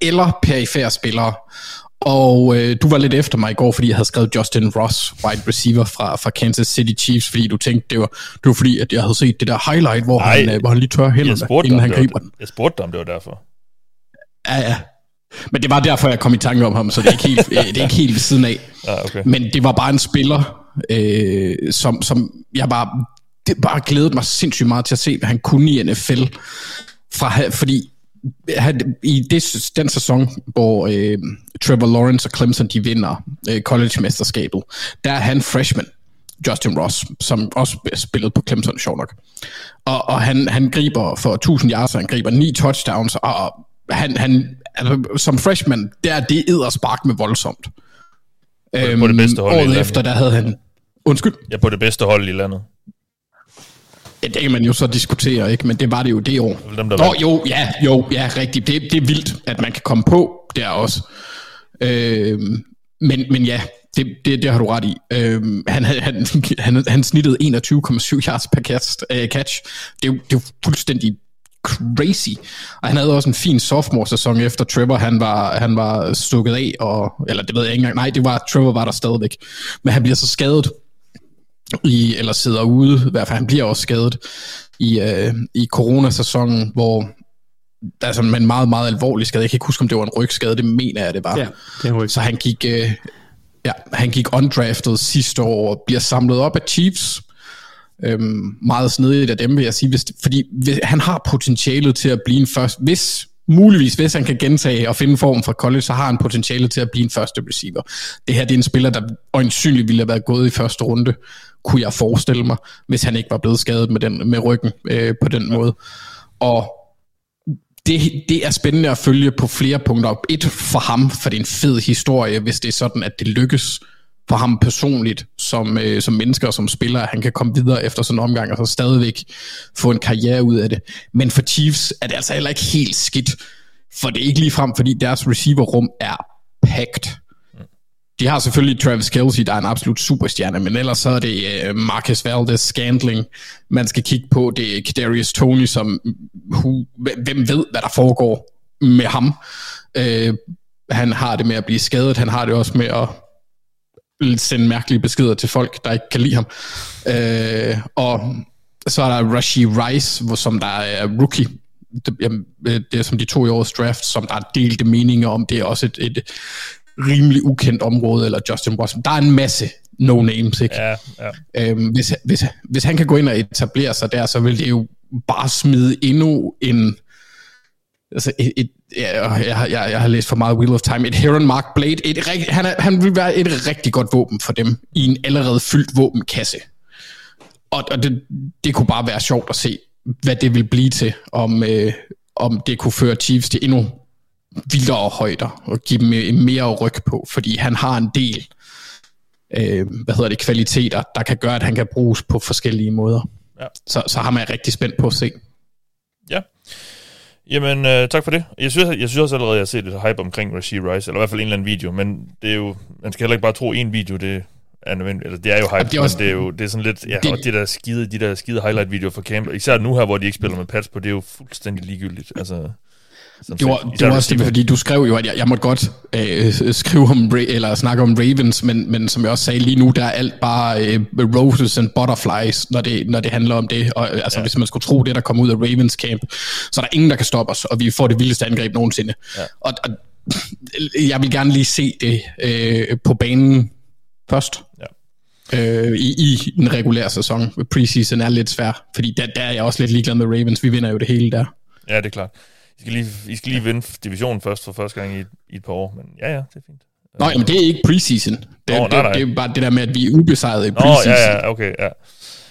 eller perifære spillere. Og øh, du var lidt efter mig i går, fordi jeg havde skrevet Justin Ross, wide receiver fra, fra Kansas City Chiefs, fordi du tænkte, det var, det var fordi, at jeg havde set det der highlight, hvor, Ej, han, øh, hvor han lige tør hænderne, inden han griber den. Jeg spurgte dig, om det var derfor. Ja, ja. Men det var derfor, jeg kom i tanke om ham, så det er ikke helt, det er ikke helt ved siden af. Ja, okay. Men det var bare en spiller, øh, som, som jeg bare, det bare glædede mig sindssygt meget til at se, hvad han kunne i NFL. Fra, fordi han, i det, den sæson, hvor øh, Trevor Lawrence og Clemson de vinder øh, college-mesterskabet, der er han freshman. Justin Ross, som også spillede på Clemson, sjov nok. Og, og han, han griber for 1000 yards, han griber ni touchdowns, og han, han altså, som freshman, der er det spark med voldsomt. På, øhm, på det bedste hold Året efter, der havde han Undskyld? Ja, på det bedste hold i landet. Ja, det kan man jo så diskutere, ikke? Men det var det jo det år. Dem, der Nå, jo, ja, jo, ja, rigtigt. Det, det er vildt, at man kan komme på der også. Øh, men, men ja, det, det, det har du ret i. Øh, han, han, han, han snittede 21,7 yards per catch. Uh, catch. Det, er jo, det er jo fuldstændig crazy. Og han havde også en fin sophomore-sæson efter Trevor, han var, han var stukket af, og, eller det ved jeg ikke engang, nej, det var, Trevor var der stadigvæk. Men han bliver så skadet, i, eller sidder ude, i hvert fald han bliver også skadet i, øh, i coronasæsonen, hvor der er sådan en meget, meget alvorlig skade. Jeg kan ikke huske, om det var en rygskade, det mener jeg, det var. Ja, det en Så han gik, øh, ja, han gik undrafted sidste år og bliver samlet op af Chiefs. Øhm, meget snedigt af dem, vil jeg sige. Hvis, fordi hvis, han har potentialet til at blive en først, hvis muligvis, hvis han kan gentage og finde form fra college, så har han potentiale til at blive en første receiver. Det her det er en spiller, der øjensynligt ville have været gået i første runde, kunne jeg forestille mig, hvis han ikke var blevet skadet med, den, med ryggen øh, på den måde. Og det, det er spændende at følge på flere punkter. Et for ham, for det er en fed historie, hvis det er sådan, at det lykkes for ham personligt, som, øh, som mennesker og som spiller, at han kan komme videre efter sådan en omgang, og så stadigvæk få en karriere ud af det. Men for Chiefs er det altså heller ikke helt skidt, for det er ikke lige frem, fordi deres receiverrum er packed. De har selvfølgelig Travis Kelce, der er en absolut superstjerne, men ellers så er det uh, Marcus Valdez Scandling, man skal kigge på. Det er Kadarius Tony, som who, hvem ved, hvad der foregår med ham. Øh, han har det med at blive skadet, han har det også med at sende mærkelige beskeder til folk, der ikke kan lide ham. Uh, og så er der Rashi Rice, hvor, som der er rookie. Det, jamen, det er som de to i årets draft, som der er delte meninger om. Det er også et, et rimelig ukendt område, eller Justin Watson. Der er en masse no-names, ikke? Ja, ja. Øhm, hvis, hvis, hvis han kan gå ind og etablere sig der, så vil det jo bare smide endnu en... Altså et, et, ja, jeg, jeg, jeg har læst for meget Wheel of Time. Et Heron Mark Blade. Et, han, er, han vil være et rigtig godt våben for dem i en allerede fyldt våbenkasse. Og, og det, det kunne bare være sjovt at se, hvad det vil blive til, om, øh, om det kunne føre Chiefs til endnu vildere højder og give dem mere ryg på, fordi han har en del øh, hvad hedder det, kvaliteter, der kan gøre, at han kan bruges på forskellige måder. Ja. Så, så har man rigtig spændt på at se. Ja. Jamen, øh, tak for det. Jeg synes, jeg synes også allerede, at jeg har set lidt hype omkring Rasheed Rice, eller i hvert fald en eller anden video, men det er jo, man skal heller ikke bare tro en video, det er nødvendigt, eller det er jo hype, det er også, men det er jo det er sådan lidt, ja, det, og det der skide, de der skide highlight videoer fra camp, især nu her, hvor de ikke spiller med pads på, det er jo fuldstændig ligegyldigt, altså... Det var, det var også det, fordi du skrev jo, at jeg, jeg måtte godt øh, skrive om, eller snakke om Ravens, men, men som jeg også sagde lige nu, der er alt bare øh, roses and butterflies, når det, når det handler om det. Og, øh, altså, ja. hvis man skulle tro det, der kom ud af Ravens camp, så er der ingen, der kan stoppe os, og vi får det vildeste angreb nogensinde. Ja. Og, og jeg vil gerne lige se det øh, på banen først. Ja. Øh, i, I den regulære sæson. Preseason er lidt svær, fordi der, der er jeg også lidt ligeglad med Ravens. Vi vinder jo det hele der. Ja, det er klart. I skal lige, I skal lige vinde divisionen først for første gang i, i et par år, men ja, ja, det er fint. Nå, men det er ikke preseason. Det, Nå, det, nej, nej. det er bare det der med, at vi er ubesejret i preseason. Nå, ja, ja, okay, ja.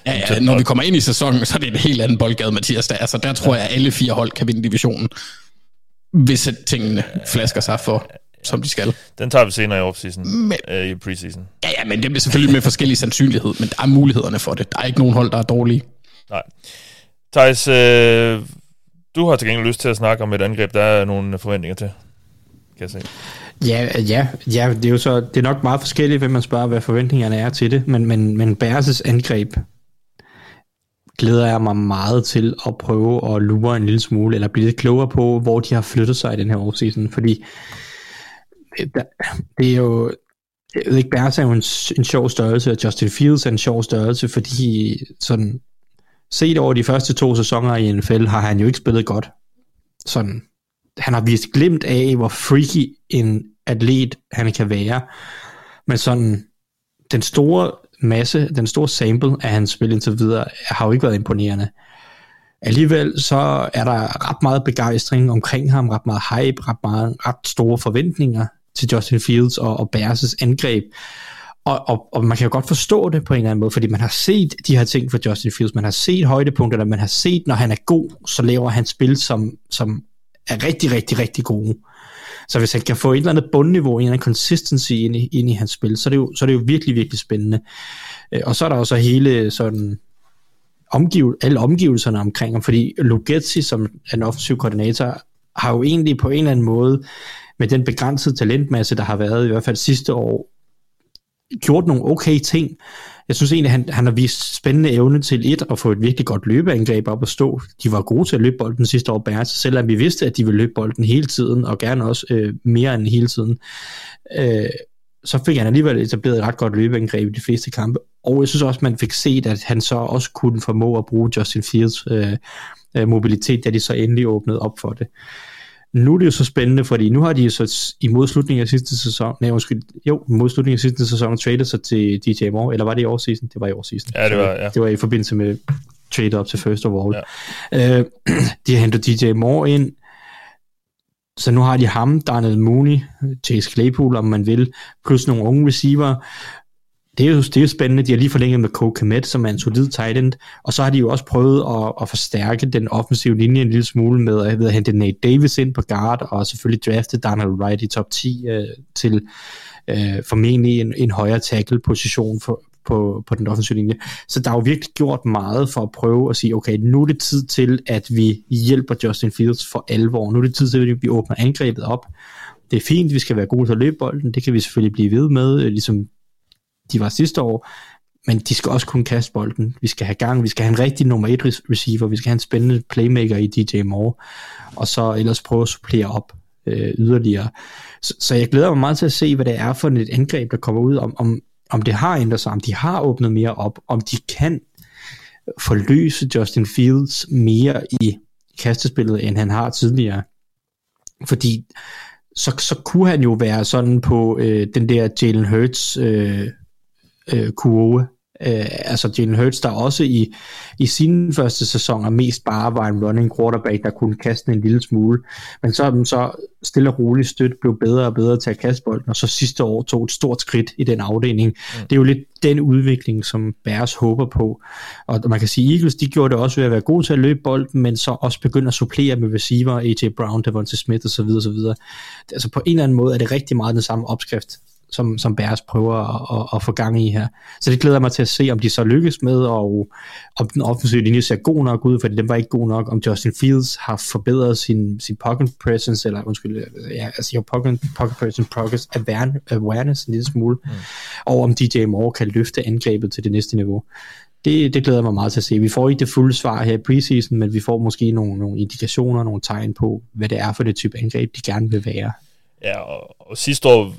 Ja, ja, når vi kommer ind i sæsonen, så er det en helt anden boldgade, Mathias. Der, altså, der tror jeg, at alle fire hold kan vinde divisionen, hvis tingene flasker sig for, som de skal. Den tager vi senere i offseason, men, øh, i preseason. Ja, ja, men det er selvfølgelig med forskellige sandsynlighed, men der er mulighederne for det. Der er ikke nogen hold, der er dårlige. Nej. Thijs, øh, du har til gengæld lyst til at snakke om et angreb, der er nogle forventninger til, kan jeg se. Ja, ja, ja, det er jo så, det er nok meget forskelligt, hvem man spørger, hvad forventningerne er til det, men, men, men Bears' angreb glæder jeg mig meget til at prøve at lure en lille smule, eller blive lidt klogere på, hvor de har flyttet sig i den her offseason, fordi øh, det er jo, jeg ved ikke, Bærs er jo en, en sjov størrelse, og Justin Fields er en sjov størrelse, fordi sådan, set over de første to sæsoner i NFL, har han jo ikke spillet godt. Sådan, han har vist glemt af, hvor freaky en atlet han kan være. Men sådan, den store masse, den store sample af hans spil indtil videre, har jo ikke været imponerende. Alligevel så er der ret meget begejstring omkring ham, ret meget hype, ret, meget, ret store forventninger til Justin Fields og, og Bears' angreb. Og, og, og man kan jo godt forstå det på en eller anden måde, fordi man har set de her ting fra Justin Fields, man har set højdepunkterne, man har set, når han er god, så laver han spil, som, som er rigtig, rigtig, rigtig gode. Så hvis han kan få et eller andet bundniveau, en eller anden consistency ind i, ind i hans spil, så er, det jo, så er det jo virkelig, virkelig spændende. Øh, og så er der også hele sådan omgiv, alle omgivelserne omkring ham, fordi Lugetzi, som er en offensiv koordinator, har jo egentlig på en eller anden måde, med den begrænsede talentmasse, der har været i hvert fald sidste år, gjort nogle okay ting. Jeg synes egentlig, han, han har vist spændende evne til et at få et virkelig godt løbeangreb op at stå. De var gode til at løbe bolden sidste år, Bærs, selvom vi vidste, at de ville løbe bolden hele tiden, og gerne også øh, mere end hele tiden. Øh, så fik han alligevel etableret et ret godt løbeangreb i de fleste kampe, og jeg synes også, man fik set, at han så også kunne formå at bruge Justin Fields øh, øh mobilitet, da de så endelig åbnede op for det. Nu er det jo så spændende, fordi nu har de jo så i modslutningen af sidste sæson, nej undskyld, jo, i modslutningen af sidste sæson traded sig til DJ Moore, eller var det i årsseason? Det var i årsseason. Ja, det var, ja. Det var i forbindelse med trade up til first of all. Ja. Øh, de har hentet DJ Moore ind, så nu har de ham, Darnell Mooney, Chase Claypool, om man vil, plus nogle unge receiver. Det er jo, det er jo spændende. De har lige forlænget med Cole Komet, som er en solid tight end. Og så har de jo også prøvet at, at forstærke den offensive linje en lille smule med at, ved at hente Nate Davis ind på guard, og selvfølgelig drafte Donald Wright i top 10 øh, til øh, formentlig en, en højere tackle-position for, på, på den offensive linje. Så der er jo virkelig gjort meget for at prøve at sige, okay, nu er det tid til, at vi hjælper Justin Fields for alvor. Nu er det tid til, at vi åbner angrebet op. Det er fint, vi skal være gode til at løbe bolden, det kan vi selvfølgelig blive ved med, øh, ligesom de var sidste år, men de skal også kunne kaste bolden. Vi skal have gang, vi skal have en rigtig nummer et receiver, vi skal have en spændende playmaker i DJ Moore, og så ellers prøve at supplere op øh, yderligere. Så, så jeg glæder mig meget til at se, hvad det er for et angreb, der kommer ud, om, om, om det har ændret sig, om de har åbnet mere op, om de kan forløse Justin Fields mere i kastespillet, end han har tidligere. Fordi så, så kunne han jo være sådan på øh, den der Jalen Hurts øh, øh, kurve, Øh, altså Jalen Hurts, der også i, i sine første sæsoner mest bare var en running quarterback, der kunne kaste en lille smule. Men så den så stille og roligt støt blev bedre og bedre til at kaste bolden, og så sidste år tog et stort skridt i den afdeling. Mm. Det er jo lidt den udvikling, som Bears håber på. Og man kan sige, Eagles, de gjorde det også ved at være gode til at løbe bolden, men så også begynde at supplere med receiver, AJ Brown, Devonta Smith osv. osv. Altså på en eller anden måde er det rigtig meget den samme opskrift, som, som Bears prøver at, at, at få gang i her. Så det glæder mig til at se, om de så lykkes med, og om den offensive linje ser god nok ud, for den var ikke god nok, om Justin Fields har forbedret sin, sin pocket presence, eller undskyld, ja, altså jo pocket, pocket presence progress awareness en lille smule, mm. og om DJ Moore kan løfte angrebet til det næste niveau. Det, det glæder mig meget til at se. Vi får ikke det fulde svar her i preseason, men vi får måske nogle, nogle indikationer, nogle tegn på, hvad det er for det type angreb, de gerne vil være. Ja, og, og sidste år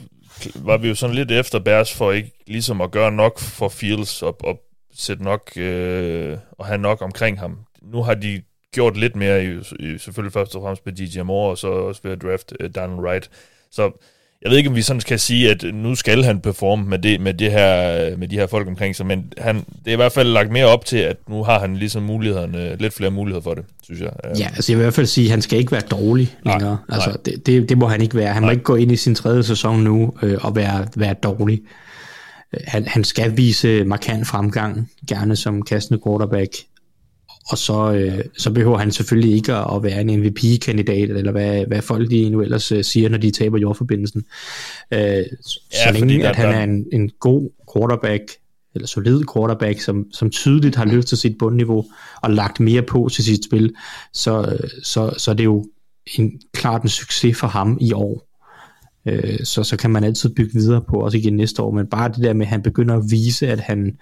var vi jo sådan lidt efter Bears for ikke ligesom at gøre nok for Fields og, og sætte nok øh, og have nok omkring ham. Nu har de gjort lidt mere, i, i, selvfølgelig først og fremmest med DJ Moore, og så også ved at draft øh, Daniel Wright. Så jeg ved ikke, om vi sådan skal sige, at nu skal han performe med, det, med, det her, med de her folk omkring sig, men han, det er i hvert fald lagt mere op til, at nu har han ligesom mulighederne, lidt flere muligheder for det, synes jeg. Ja, altså jeg vil i hvert fald sige, at han skal ikke være dårlig længere. Nej, altså, nej. Det, det, det må han ikke være. Han nej. må ikke gå ind i sin tredje sæson nu øh, og være, være dårlig. Han, han skal vise markant fremgang, gerne som kastende quarterback, og så, øh, så behøver han selvfølgelig ikke at være en MVP-kandidat, eller hvad, hvad folk de nu ellers øh, siger, når de taber jordforbindelsen. Øh, ja, så længe at han er en, en god quarterback, eller solid quarterback, som, som tydeligt har løftet sit bundniveau og lagt mere på til sit spil, så, så, så er det jo en, klart en succes for ham i år. Øh, så, så kan man altid bygge videre på, også igen næste år, men bare det der med, at han begynder at vise, at han,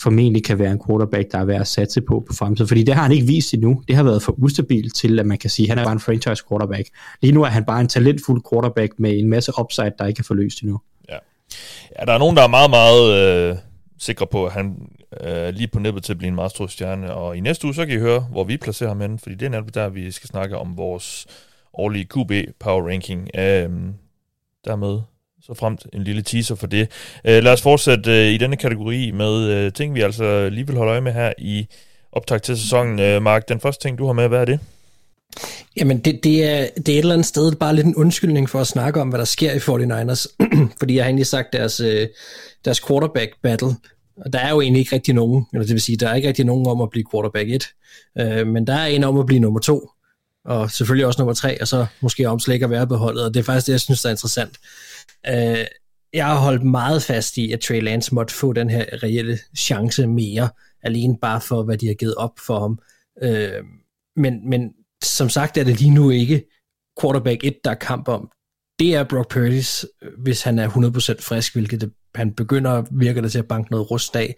formentlig kan være en quarterback, der er værd at satse på på fremtiden. Fordi det har han ikke vist endnu. Det har været for ustabilt til, at man kan sige, at han er bare en franchise quarterback. Lige nu er han bare en talentfuld quarterback med en masse upside, der ikke er forløst endnu. Ja, ja der er nogen, der er meget, meget øh, sikre på, at han øh, lige på nippet til at blive en meget stor stjerne. Og i næste uge, så kan I høre, hvor vi placerer ham hen, fordi det er netop der, vi skal snakke om vores årlige QB Power Ranking. Øh, dermed så fremt en lille teaser for det. Øh, lad os fortsætte øh, i denne kategori med øh, ting, vi altså lige vil holde øje med her i optag til sæsonen. Øh, Mark, den første ting, du har med, hvad er det? Jamen, det, det, er, det er et eller andet sted bare lidt en undskyldning for at snakke om, hvad der sker i 49ers. Fordi jeg har egentlig sagt deres, øh, deres quarterback battle, og der er jo egentlig ikke rigtig nogen, eller det vil sige, der er ikke rigtig nogen om at blive quarterback 1, øh, men der er en om at blive nummer 2, og selvfølgelig også nummer 3, og så måske om slet ikke at være beholdet, og det er faktisk det, jeg synes, der er interessant. Øh, jeg har holdt meget fast i, at Trey Lance måtte få den her reelle chance mere, alene bare for, hvad de har givet op for ham. Øh, men, men som sagt er det lige nu ikke quarterback 1, der er kamp om. Det er Brock Purdy, hvis han er 100% frisk, hvilket det, han begynder, virker det til at banke noget rust af.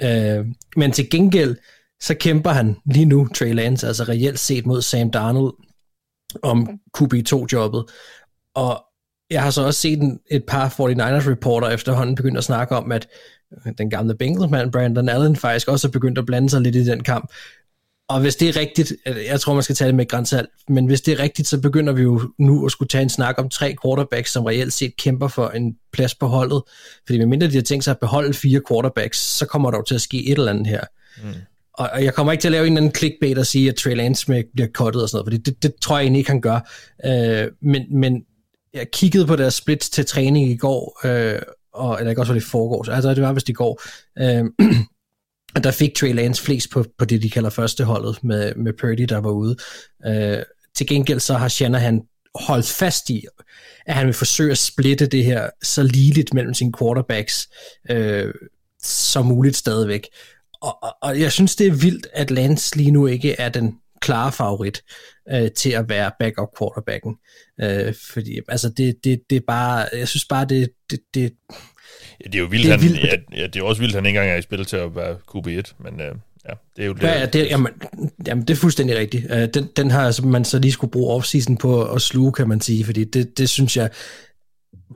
Ja. Øh, men til gengæld, så kæmper han lige nu, Trey Lance, altså reelt set mod Sam Darnold om QB2-jobbet. Og jeg har så også set en, et par 49ers reporter efterhånden begyndt at snakke om, at den gamle Bengals-mand Brandon Allen faktisk også er begyndt at blande sig lidt i den kamp. Og hvis det er rigtigt, jeg tror man skal tage det med grænsalt, men hvis det er rigtigt, så begynder vi jo nu at skulle tage en snak om tre quarterbacks, som reelt set kæmper for en plads på holdet. Fordi medmindre de har tænkt sig at beholde fire quarterbacks, så kommer der jo til at ske et eller andet her. Mm. Og jeg kommer ikke til at lave en eller anden clickbait og sige, at Trey Lance bliver cuttet og sådan noget, fordi det, det tror jeg egentlig ikke, han gør. Øh, men, men jeg kiggede på deres split til træning i går, øh, og, eller ikke også var det i forgårs, altså det var vist i går, øh, der fik Trey Lance flest på, på det, de kalder førsteholdet med, med Purdy, der var ude. Øh, til gengæld så har Shanahan holdt fast i, at han vil forsøge at splitte det her så ligeligt mellem sine quarterbacks øh, som muligt stadigvæk. Og, og, og jeg synes, det er vildt, at Lance lige nu ikke er den klare favorit øh, til at være backup quarterbacken. Øh, fordi altså det, det, det er bare, jeg synes bare, det, det, det Ja, det er jo vildt, det er han, vildt. Ja, ja, det er også vildt, han ikke engang er i spil til at være QB1, men øh, ja, det er jo det. Ja, det, jamen, jamen, det er fuldstændig rigtigt. Uh, den, den har man så lige skulle bruge offseason på at sluge, kan man sige, fordi det, det synes jeg,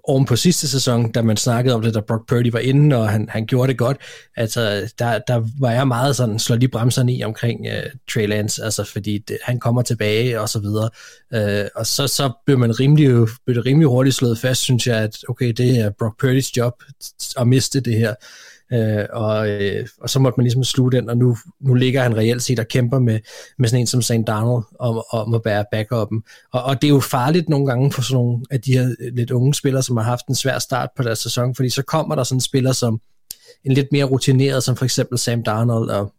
oven på sidste sæson, da man snakkede om det, da Brock Purdy var inde, og han, han gjorde det godt, altså der, der var jeg meget sådan, slå lige bremserne i omkring uh, Trey Lance, altså fordi det, han kommer tilbage og så videre, uh, og så, så blev man rimelig, øh, blev det rimelig hurtigt slået fast, synes jeg, at okay, det er Brock Purdys job at miste det her, Øh, og, øh, og så måtte man ligesom slutte den, og nu, nu ligger han reelt set og kæmper med, med sådan en som St. Donald om, om at bære backupen. Og, og det er jo farligt nogle gange for sådan nogle af de her øh, lidt unge spillere, som har haft en svær start på deres sæson, fordi så kommer der sådan en spiller som en lidt mere rutineret, som for eksempel Sam Darnold og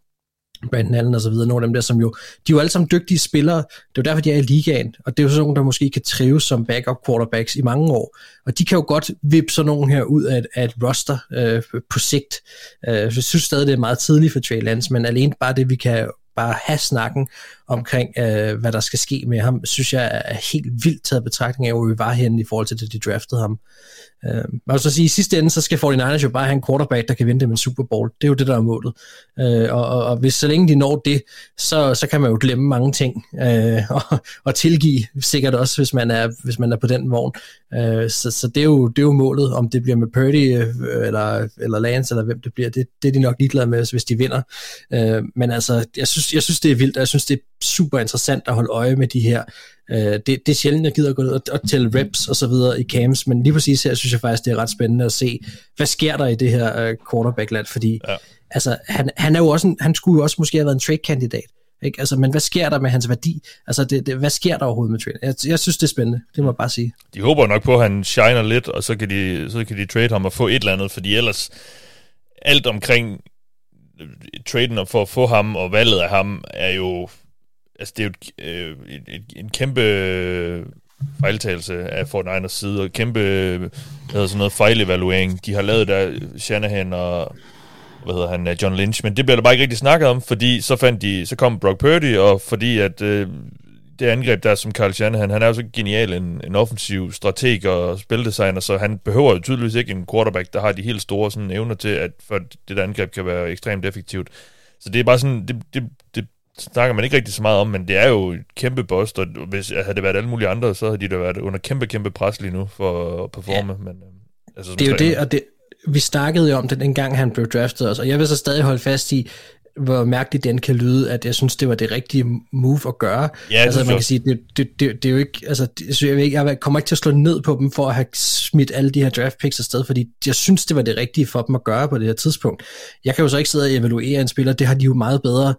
Brandon Allen og så videre, nogle af dem der, som jo, de er jo alle sammen dygtige spillere, det er jo derfor, de er i ligaen, og det er jo sådan nogle, der måske kan trives som backup quarterbacks i mange år, og de kan jo godt vippe sådan nogen her ud af af et roster øh, på sigt. Øh, jeg synes stadig, det er meget tidligt for Trey Lance, men alene bare det, vi kan bare have snakken omkring, øh, hvad der skal ske med ham, synes jeg er helt vildt taget betragtning af, hvor vi var henne i forhold til at de draftede ham. Øh, man vil så sige, i sidste ende, så skal 49ers jo bare have en quarterback, der kan vinde dem en Super Bowl. Det er jo det, der er målet. Øh, og, og, og hvis så længe de når det, så, så kan man jo glemme mange ting, øh, og, og tilgive sikkert også, hvis man er, hvis man er på den vogn. Øh, så så det, er jo, det er jo målet, om det bliver med Purdy, øh, eller, eller Lance, eller hvem det bliver, det, det er de nok ligeglade med, hvis de vinder. Øh, men altså, jeg synes, jeg synes, det er vildt, og jeg synes, det er super interessant at holde øje med de her Øh, det, det er sjældent, jeg gider at gå ned og, og tælle reps og så videre i camps, men lige præcis her synes jeg faktisk, det er ret spændende at se, hvad sker der i det her uh, quarterback-land, fordi ja. altså, han, han, er jo også en, han skulle jo også måske have været en trade-kandidat, ikke? Altså, men hvad sker der med hans værdi? Altså, det, det, hvad sker der overhovedet med trade? Jeg, jeg synes, det er spændende. Det må jeg bare sige. De håber nok på, at han shiner lidt, og så kan de, så kan de trade ham og få et eller andet, fordi ellers alt omkring øh, traden for at få ham og valget af ham er jo altså det er jo et, øh, et, et, en kæmpe øh, fejltagelse af Fortnite's side, og kæmpe øh, hvad sådan noget fejlevaluering. De har lavet der Shanahan og hvad hedder han, øh, John Lynch, men det bliver der bare ikke rigtig snakket om, fordi så fandt de, så kom Brock Purdy, og fordi at øh, det angreb der som Carl Shanahan, han er jo så genial en, en offensiv strateg og spildesigner, så han behøver jo tydeligvis ikke en quarterback, der har de helt store sådan, evner til, at for det der angreb kan være ekstremt effektivt. Så det er bare sådan, det, det, det snakker man ikke rigtig så meget om, men det er jo et kæmpe boss, og hvis havde det været alle mulige andre, så havde de da været under kæmpe, kæmpe pres lige nu for at performe. Ja. Men, øh, altså, det er jo det, og det, vi snakkede jo om det, dengang han blev draftet også, og jeg vil så stadig holde fast i, hvor mærkeligt den kan lyde, at jeg synes, det var det rigtige move at gøre. Ja, altså, man kan sige, det, det, det, det er jo ikke, altså, det, jeg, ikke, jeg kommer ikke til at slå ned på dem for at have smidt alle de her draft picks afsted, fordi jeg synes, det var det rigtige for dem at gøre på det her tidspunkt. Jeg kan jo så ikke sidde og evaluere en spiller, det har de jo meget bedre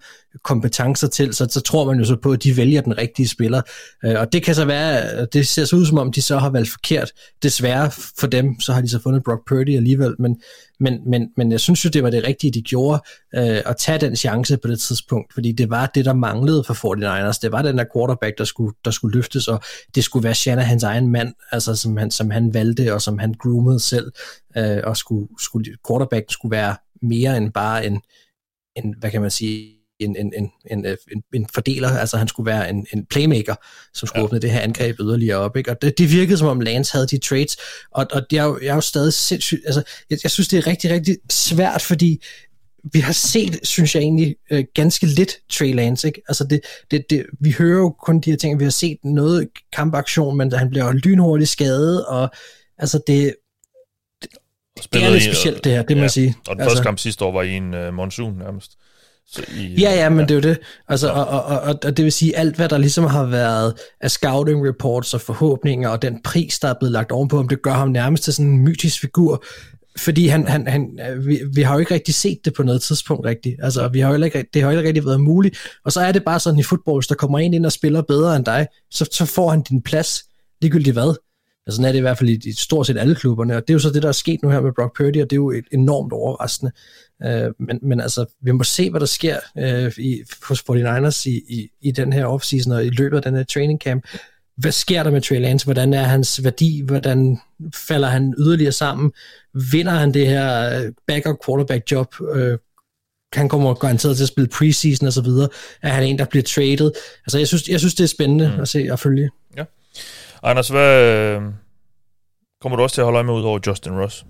kompetencer til, så, så tror man jo så på, at de vælger den rigtige spiller. Øh, og det kan så være, det ser så ud som om, de så har valgt forkert. Desværre for dem, så har de så fundet Brock Purdy alligevel, men, men, men, men jeg synes jo, det var det rigtige, de gjorde, øh, at tage den chance på det tidspunkt, fordi det var det, der manglede for 49ers. Det var den der quarterback, der skulle, der skulle løftes, og det skulle være Shanahans egen mand, altså som han, som han valgte, og som han groomede selv, øh, og skulle, skulle, quarterback skulle være mere end bare en, en hvad kan man sige, en, en, en, en, en, en fordeler, altså han skulle være en, en playmaker, som skulle ja. åbne det her angreb yderligere op, ikke? og det, det virkede som om Lance havde de trades, og, og jeg, er jo, jeg er jo stadig sindssygt, altså jeg, jeg synes det er rigtig, rigtig svært, fordi vi har set, synes jeg egentlig, øh, ganske lidt Trey Lance. Ikke? Altså det, det, det, vi hører jo kun de her ting, vi har set noget kampaktion, men han bliver lynhurtigt skadet, og altså det, det er lidt specielt det her, det ja, må jeg sige. Og den altså, første kamp sidste år var i en uh, monsun nærmest. Så i, ja, ja, men ja. det er jo det. Altså, og, og, og, og det vil sige, alt hvad der ligesom har været af scouting reports og forhåbninger, og den pris, der er blevet lagt ovenpå ham, det gør ham nærmest til sådan en mytisk figur, fordi han, han, han, vi, vi har jo ikke rigtig set det på noget tidspunkt rigtigt. Altså, vi har jo ikke, det har jo ikke rigtig været muligt. Og så er det bare sådan i fodbold, hvis der kommer en ind og spiller bedre end dig, så, så får han din plads, ligegyldigt hvad. Altså, sådan er det i hvert fald i, i stort set alle klubberne, og det er jo så det, der er sket nu her med Brock Purdy, og det er jo et enormt overraskende. Uh, men, men altså, vi må se, hvad der sker uh, i, hos 49ers i, i, i den her offseason og i løbet af den her training camp. Hvad sker der med Trey Lance? Hvordan er hans værdi? Hvordan falder han yderligere sammen? Vinder han det her øh, backup quarterback job? Uh, han kommer garanteret til at spille preseason og så videre. Er han en, der bliver traded? Altså, jeg synes, jeg synes det er spændende mm. at se og følge. Ja. Anders, hvad kommer du også til at holde øje med ud over Justin Ross?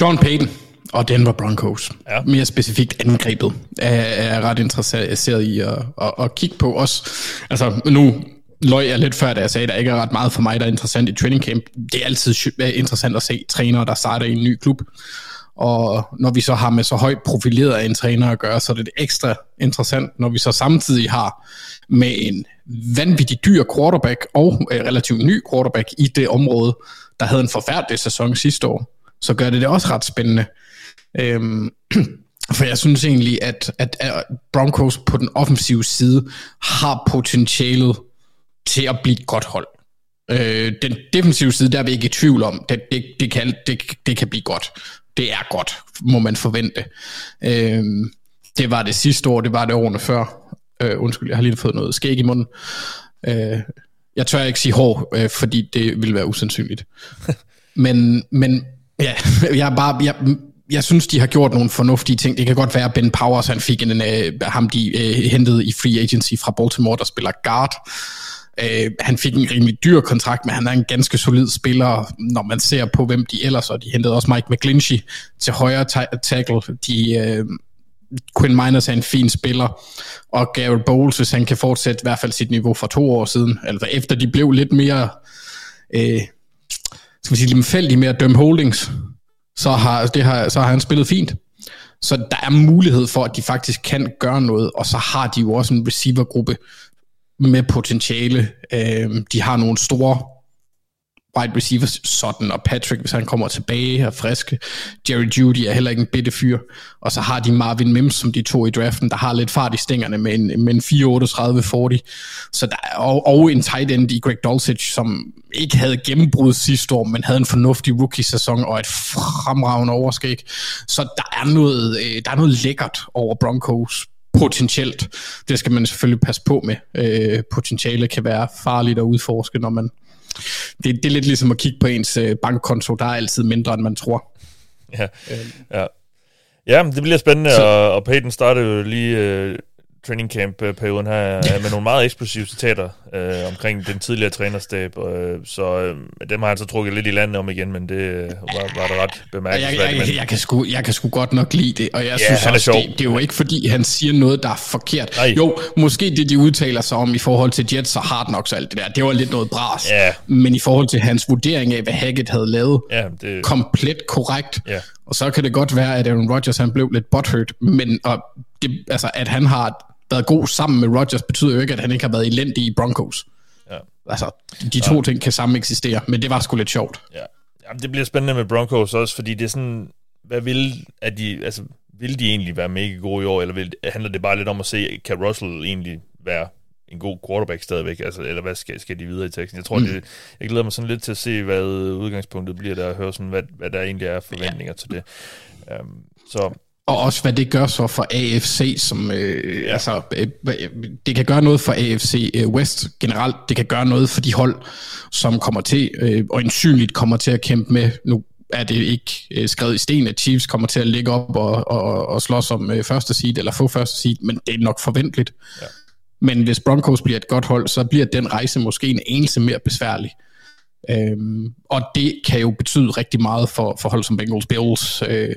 John Payton og Denver Broncos. Ja. Mere specifikt angrebet er, er ret interesseret i at, at, at kigge på os. Altså nu løg jeg lidt før, da jeg sagde, at der ikke er ret meget for mig, der er interessant i training camp. Det er altid interessant at se trænere, der starter i en ny klub. Og når vi så har med så højt profileret en træner at gøre, så er det ekstra interessant, når vi så samtidig har med en vanvittig dyr quarterback og øh, relativt ny quarterback i det område, der havde en forfærdelig sæson sidste år. Så gør det det også ret spændende. Øhm, for jeg synes egentlig, at, at, at Broncos på den offensive side har potentialet til at blive et godt hold. Øh, den defensive side, der er vi ikke i tvivl om, det, det, det, kan, det, det kan blive godt det er godt, må man forvente. Øh, det var det sidste år, det var det årene før. Øh, undskyld, jeg har lige fået noget skæg i munden. Øh, jeg tør ikke sige hår, øh, fordi det vil være usandsynligt. men, men ja, jeg er bare... Jeg, jeg synes, de har gjort nogle fornuftige ting. Det kan godt være, at Ben Powers han fik en, uh, ham de uh, hentede i free agency fra Baltimore, der spiller guard. Øh, han fik en rimelig dyr kontrakt, men han er en ganske solid spiller, når man ser på, hvem de ellers er. De hentede også Mike McGlinchey til højre tackle. De, øh, Quinn Miners er en fin spiller, og Garrett Bowles, hvis han kan fortsætte i hvert fald sit niveau fra to år siden, eller efter de blev lidt mere, øh, skal vi sige, lemfældige med at dømme holdings, så har, det har, så har han spillet fint. Så der er mulighed for, at de faktisk kan gøre noget, og så har de jo også en receivergruppe, med potentiale. Øh, de har nogle store wide receivers, sådan og Patrick, hvis han kommer tilbage og frisk. Jerry Judy er heller ikke en bitte fyr. Og så har de Marvin Mims, som de to i draften, der har lidt fart i stængerne med en, med en 4-38-40. Så der og, og en tight end i Greg Dulcich, som ikke havde gennembrud sidste år, men havde en fornuftig rookie-sæson og et fremragende overskæg. Så der er noget, øh, der er noget lækkert over Broncos potentielt. Det skal man selvfølgelig passe på med. Øh, potentiale kan være farligt at udforske, når man... Det, det er lidt ligesom at kigge på ens øh, bankkonto, der er altid mindre, end man tror. Ja, ja. ja det bliver spændende, Så, og, og Peyton startede jo lige øh, training camp-perioden her med nogle meget eksplosive citater øh, omkring den tidligere trænerstab, øh, så øh, dem har han så trukket lidt i landet om igen, men det øh, var, var da ret bemærkelsesværdigt. Jeg, jeg, jeg, jeg, kan sgu, jeg kan sgu godt nok lide det, og jeg ja, synes også, det, det er jo ikke fordi, han siger noget, der er forkert. Nej. Jo, måske det, de udtaler sig om i forhold til Jets og Hard Knocks og alt det der, det var lidt noget bras, ja. men i forhold til hans vurdering af, hvad Hackett havde lavet, ja, det... komplet korrekt, ja. og så kan det godt være, at Aaron Rodgers han blev lidt butthurt, men og det, altså, at han har været god sammen med Rodgers, betyder jo ikke, at han ikke har været elendig i Broncos. Ja. Altså, de to ja. ting kan sammen eksistere, men det var sgu lidt sjovt. Ja. Jamen, det bliver spændende med Broncos også, fordi det er sådan, hvad vil, at de, altså, vil de egentlig være mega gode i år, eller vil, handler det bare lidt om at se, kan Russell egentlig være en god quarterback stadigvæk, altså, eller hvad skal, skal de videre i teksten? Jeg tror, mm. det, jeg glæder mig sådan lidt til at se, hvad udgangspunktet bliver der, og høre sådan, hvad, hvad der egentlig er forventninger ja. til det. Um, så og også hvad det gør så for AFC, som øh, altså, øh, det kan gøre noget for AFC øh, West generelt, det kan gøre noget for de hold, som kommer til, øh, og ensynligt kommer til at kæmpe med, nu er det ikke øh, skrevet i sten, at Chiefs kommer til at ligge op og, og, og slås om øh, første seed, eller få første seed, men det er nok forventeligt. Ja. Men hvis Broncos bliver et godt hold, så bliver den rejse måske en enelse mere besværlig. Øhm, og det kan jo betyde rigtig meget for, for hold som Bengals Bills, øh,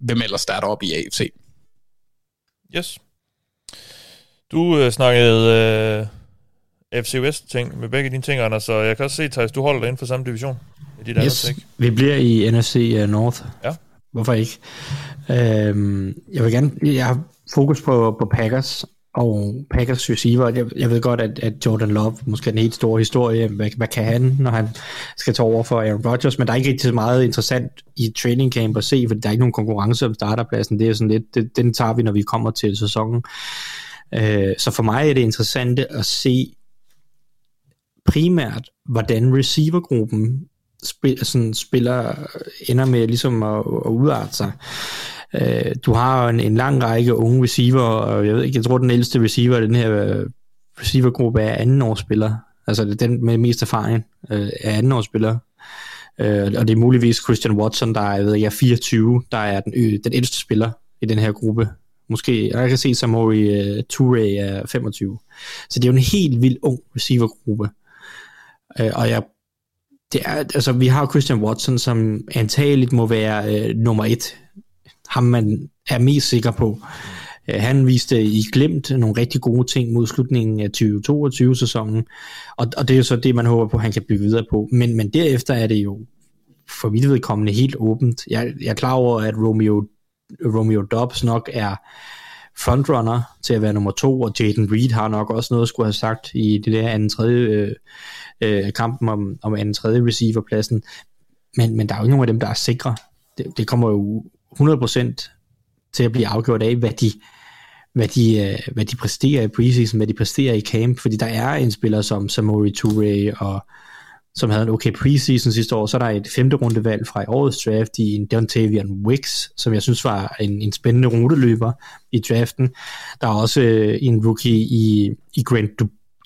hvem ellers der er deroppe i AFC. Yes. Du øh, snakkede øh, FC West ting med begge dine ting, Anders, så jeg kan også se, Thijs, du holder dig inden for samme division i dit Yes, andet vi bliver i NFC uh, North. Ja. Hvorfor ikke? Øhm, jeg vil gerne, jeg har fokus på, på Packers, og Packers receiver, jeg, jeg ved godt, at, at Jordan Love måske er en helt stor historie, hvad, hvad kan han, når han skal tage over for Aaron Rodgers, men der er ikke rigtig så meget interessant i training camp at se, for der er ikke nogen konkurrence om starterpladsen, det er sådan lidt, det, den tager vi, når vi kommer til sæsonen. Øh, så for mig er det interessant at se primært, hvordan receivergruppen spil, sådan spiller, ender med ligesom at, at udarte sig. Øh, du har en, en lang række unge receiver, og jeg ved ikke, jeg tror den ældste receiver i den her øh, receivergruppe er andenårsspiller. Altså det er den med mest erfaring øh, er andenårsspiller. Øh, og det er muligvis Christian Watson, der er, jeg ved ikke, er 24, der er den, øh, den ældste spiller i den her gruppe. Måske, jeg kan se Samori uh, øh, Toure er 25. Så det er jo en helt vild ung receivergruppe. Øh, og jeg det er, altså, vi har Christian Watson, som antageligt må være øh, nummer et. Ham man er mest sikker på. Øh, han viste i glemt nogle rigtig gode ting mod slutningen af 2022-sæsonen, og, og det er jo så det, man håber på, han kan bygge videre på. Men, men derefter er det jo for vidt vedkommende helt åbent. Jeg, jeg er klar over, at Romeo, Romeo Dobbs nok er frontrunner til at være nummer to, og Jaden Reed har nok også noget at skulle have sagt i det der anden tredje øh, øh, kampen om, om anden tredje receiverpladsen. Men, men der er jo ikke nogen af dem, der er sikre. Det, det kommer jo 100% til at blive afgjort af, hvad de, hvad de, øh, hvad de præsterer i preseason, hvad de præsterer i camp, fordi der er en spiller som Samori Toure, og som havde en okay preseason sidste år, så er der et femte rundevalg fra i årets draft i en Dontavian Wicks, som jeg synes var en, en spændende ruteløber i draften. Der er også øh, en rookie i, i Grant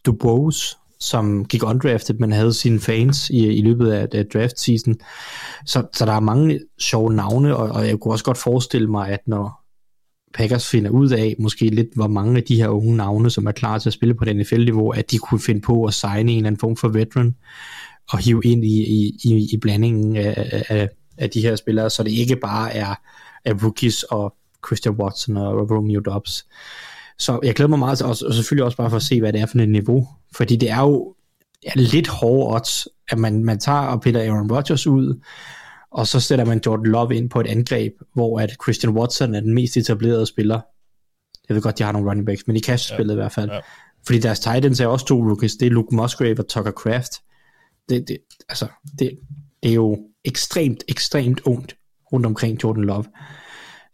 Dubois, som gik undrafted, men havde sine fans i, i løbet af, af draft season. Så, så der er mange sjove navne, og, og jeg kunne også godt forestille mig, at når Packers finder ud af måske lidt, hvor mange af de her unge navne, som er klar til at spille på det NFL-niveau, at de kunne finde på at signe en eller anden form for veteran, og hive ind i, i, i, i blandingen af, af, af de her spillere, så det ikke bare er, er rookies og Christian Watson og Romeo Dobbs. Så jeg glæder mig meget til, og selvfølgelig også bare for at se, hvad det er for et niveau, fordi det er jo ja, lidt hårde odds, at man, man tager og piller Aaron Rodgers ud, og så sætter man Jordan Love ind på et angreb, hvor at Christian Watson er den mest etablerede spiller. Jeg ved godt, de har nogle running backs, men i kastspillet ja. i hvert fald. Ja. Fordi deres Titans er også to rookies. Det er Luke Musgrave og Tucker Craft. Det, det, altså, det, det er jo ekstremt, ekstremt ondt rundt omkring Jordan Love.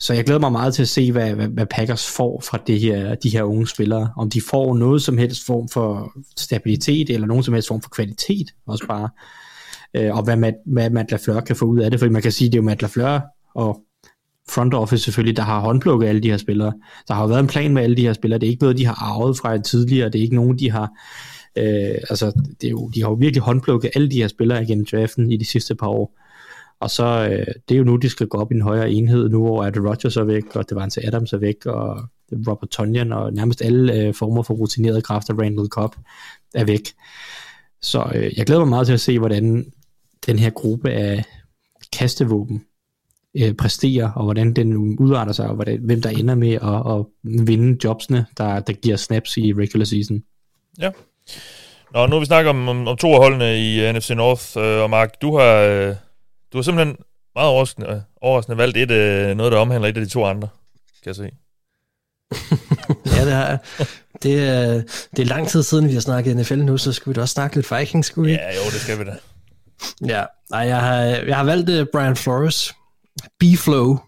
Så jeg glæder mig meget til at se, hvad, hvad, hvad Packers får fra det her, de her unge spillere. Om de får noget som helst form for stabilitet, eller nogen som helst form for kvalitet, også bare. Øh, og hvad Matt, hvad Matt LaFleur kan få ud af det, fordi man kan sige, det er jo Matt LaFleur og front office selvfølgelig, der har håndplukket alle de her spillere. Der har jo været en plan med alle de her spillere. Det er ikke noget, de har arvet fra tidligere. Det er ikke nogen, de har... Øh, altså, det er jo, de har jo virkelig håndplukket alle de her spillere igennem draften i de sidste par år. Og så, øh, det er jo nu, de skal gå op i en højere enhed, nu hvor at Rodgers er væk, og det var til Adams er væk, og Robert Tonyan, og nærmest alle øh, former for rutinerede kræfter, Randall Cobb, er væk. Så øh, jeg glæder mig meget til at se, hvordan den her gruppe af kastevåben øh, præsterer, og hvordan den udarter sig, og hvordan, hvem der ender med at, at vinde jobsene, der, der giver snaps i regular season. Ja. Nå, nu har vi snakket om, om, om to af holdene i øh, NFC North, øh, og Mark, du har, øh, du har simpelthen meget overraskende, overraskende valgt et, øh, noget, der omhandler et af de to andre, kan jeg se. ja, det har jeg. Det er, det er lang tid siden, vi har snakket NFL nu, så skal vi da også snakke lidt Vikings, skulle vi? Ja, jo, det skal vi da. Ja, nej, jeg har, jeg har valgt uh, Brian Flores, B-Flow,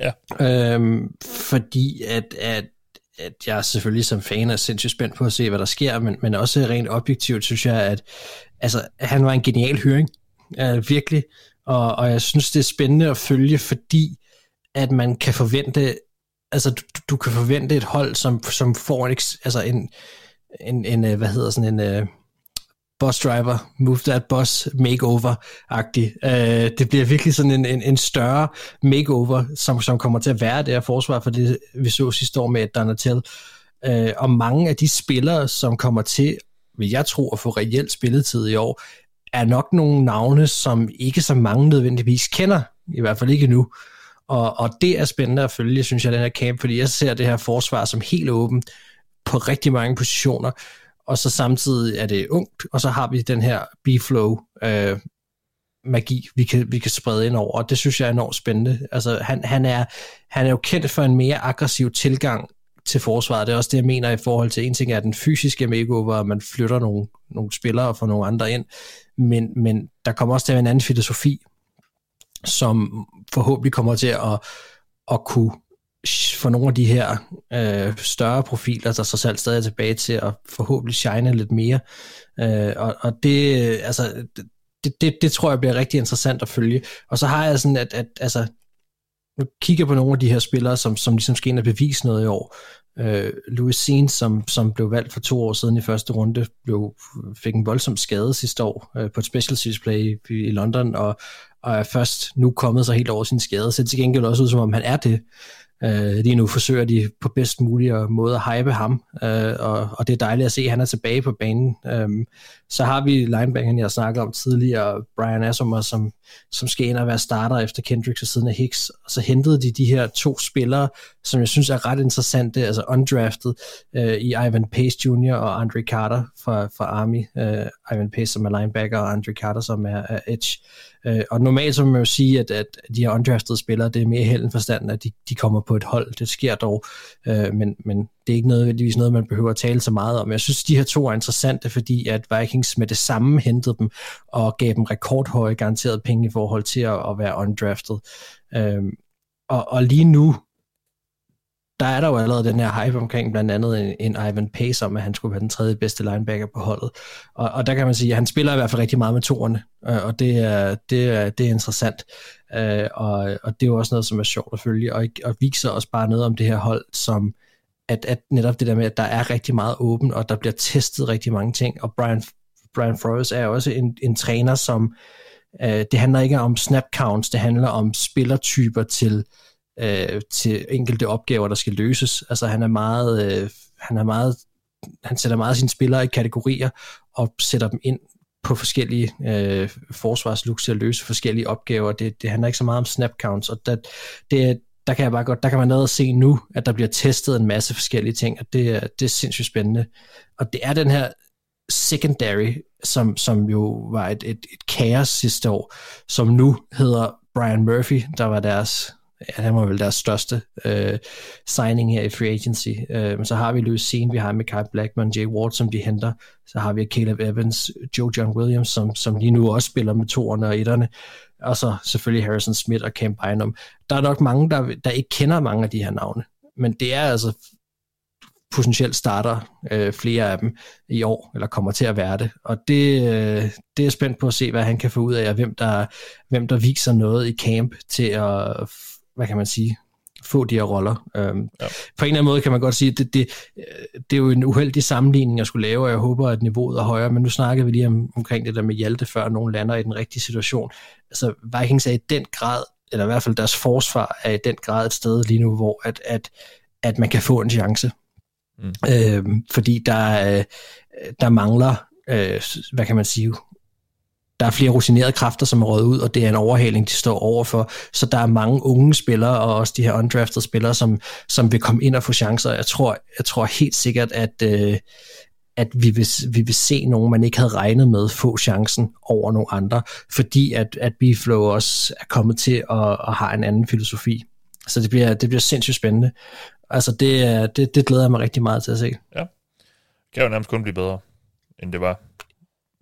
ja. øhm, fordi at, at, at jeg selvfølgelig som fan er sindssygt spændt på at se, hvad der sker, men, men også rent objektivt synes jeg, at altså, han var en genial høring, uh, virkelig, og, og jeg synes, det er spændende at følge, fordi at man kan forvente, altså du, du kan forvente et hold, som, som får en, altså en, en, en, øh, hvad hedder sådan en, øh, uh, boss driver, move that boss makeover-agtig. Uh, det bliver virkelig sådan en, en, en større makeover, som, som kommer til at være det her forsvar, for det vi så sidste år med Donatel. Uh, og mange af de spillere, som kommer til, vil jeg tro, at få reelt spilletid i år, er nok nogle navne, som ikke så mange nødvendigvis kender, i hvert fald ikke nu. Og, og det er spændende at følge, synes jeg, den her camp, fordi jeg ser det her forsvar som helt åbent på rigtig mange positioner, og så samtidig er det ungt, og så har vi den her B-flow øh, magi, vi kan, vi kan sprede ind over, og det synes jeg er enormt spændende. Altså, han, han, er, han er jo kendt for en mere aggressiv tilgang til forsvaret. Det er også det, jeg mener i forhold til, en ting er den fysiske makeover, at man flytter nogle, nogle spillere og får nogle andre ind, men, men der kommer også til at være en anden filosofi, som forhåbentlig kommer til at, at kunne få nogle af de her øh, større profiler, der så selv stadig er tilbage til at forhåbentlig shine lidt mere. Øh, og, og det, øh, altså, det, det, det tror jeg bliver rigtig interessant at følge. Og så har jeg sådan, at, at altså, nu kigger på nogle af de her spillere, som, som ligesom skal ind og bevise noget i år. Øh, Louis Sien, som, som blev valgt for to år siden i første runde, blev, fik en voldsom skade sidste år øh, på et special series play i, i London, og, og er først nu kommet sig helt over sin skade. Så det til gengæld også ud, som om han er det. Øh, lige nu forsøger de på bedst mulig måde at hype ham, øh, og, og det er dejligt at se, at han er tilbage på banen. Øh, så har vi linebackeren, jeg snakkede om tidligere, Brian Asamoah, som, som skal ind og være starter efter Kendricks og siden af Hicks. Og så hentede de de her to spillere, som jeg synes er ret interessante, altså undrafted, øh, i Ivan Pace Jr. og Andre Carter fra, fra Army. Øh, Ivan Pace som er linebacker, og Andre Carter som er, er edge. Øh, og normalt så må man jo sige, at, at de her undrafted spillere, det er mere held end forstand, at de, de kommer på et hold. Det sker dog, øh, men, men det er ikke nødvendigvis noget, man behøver at tale så meget om. Jeg synes, de her to er interessante, fordi at Vikings med det samme hentede dem og gav dem rekordhøje garanteret penge i forhold til at, at være undrafted. Øh, og, og lige nu, der er der jo allerede den her hype omkring blandt andet en, en Ivan Pace om, at han skulle være den tredje bedste linebacker på holdet. Og, og der kan man sige, at han spiller i hvert fald rigtig meget med toerne, øh, og det er, det er, det er interessant. Øh, og, og det er jo også noget, som er sjovt at følge, og, og viser også bare noget om det her hold, som at, at netop det der med, at der er rigtig meget åben, og der bliver testet rigtig mange ting, og Brian, Brian Flores er også en, en træner, som øh, det handler ikke om snap counts, det handler om spillertyper til øh, til enkelte opgaver, der skal løses. Altså han er meget, øh, han er meget, han sætter meget sine spillere i kategorier og sætter dem ind på forskellige øh, forsvarslooks til at løse forskellige opgaver. Det, det handler ikke så meget om snap counts, og det, det, der kan jeg bare godt, der kan man noget se nu, at der bliver testet en masse forskellige ting, og det, det er sindssygt spændende. Og det er den her secondary, som, som jo var et, et, et kaos sidste år, som nu hedder Brian Murphy, der var deres han var vel deres største øh, signing her i free agency. Øh, men så har vi Louis Sean, vi har Mikael Blackman, Jay Ward, som de henter. Så har vi Caleb Evans, Joe John Williams, som, som lige nu også spiller med toerne og etterne. Og så selvfølgelig Harrison Smith og Cam Bynum. Der er nok mange, der, der ikke kender mange af de her navne. Men det er altså potentielt starter øh, flere af dem i år, eller kommer til at være det. Og det, øh, det er spændt på at se, hvad han kan få ud af, og hvem der, hvem der viser noget i camp til at hvad kan man sige, få de her roller. Øhm, ja. På en eller anden måde kan man godt sige, at det, det, det er jo en uheldig sammenligning, jeg skulle lave, og jeg håber, at niveauet er højere, men nu snakkede vi lige om, omkring det der med Hjalte, før nogen lander i den rigtige situation. Altså, Vikings er i den grad, eller i hvert fald deres forsvar er i den grad et sted lige nu, hvor at, at, at man kan få en chance. Mm. Øhm, fordi der, der mangler, øh, hvad kan man sige, der er flere rutinerede kræfter, som er røget ud, og det er en overhaling, de står overfor. Så der er mange unge spillere, og også de her undrafted spillere, som, som vil komme ind og få chancer. Jeg tror, jeg tror helt sikkert, at, øh, at vi, vil, vi vil se nogen, man ikke havde regnet med, få chancen over nogle andre, fordi at, at Biflow også er kommet til at, at have en anden filosofi. Så det bliver, det bliver sindssygt spændende. Altså det, det, det glæder jeg mig rigtig meget til at se. Ja, det kan jo nærmest kun blive bedre, end det var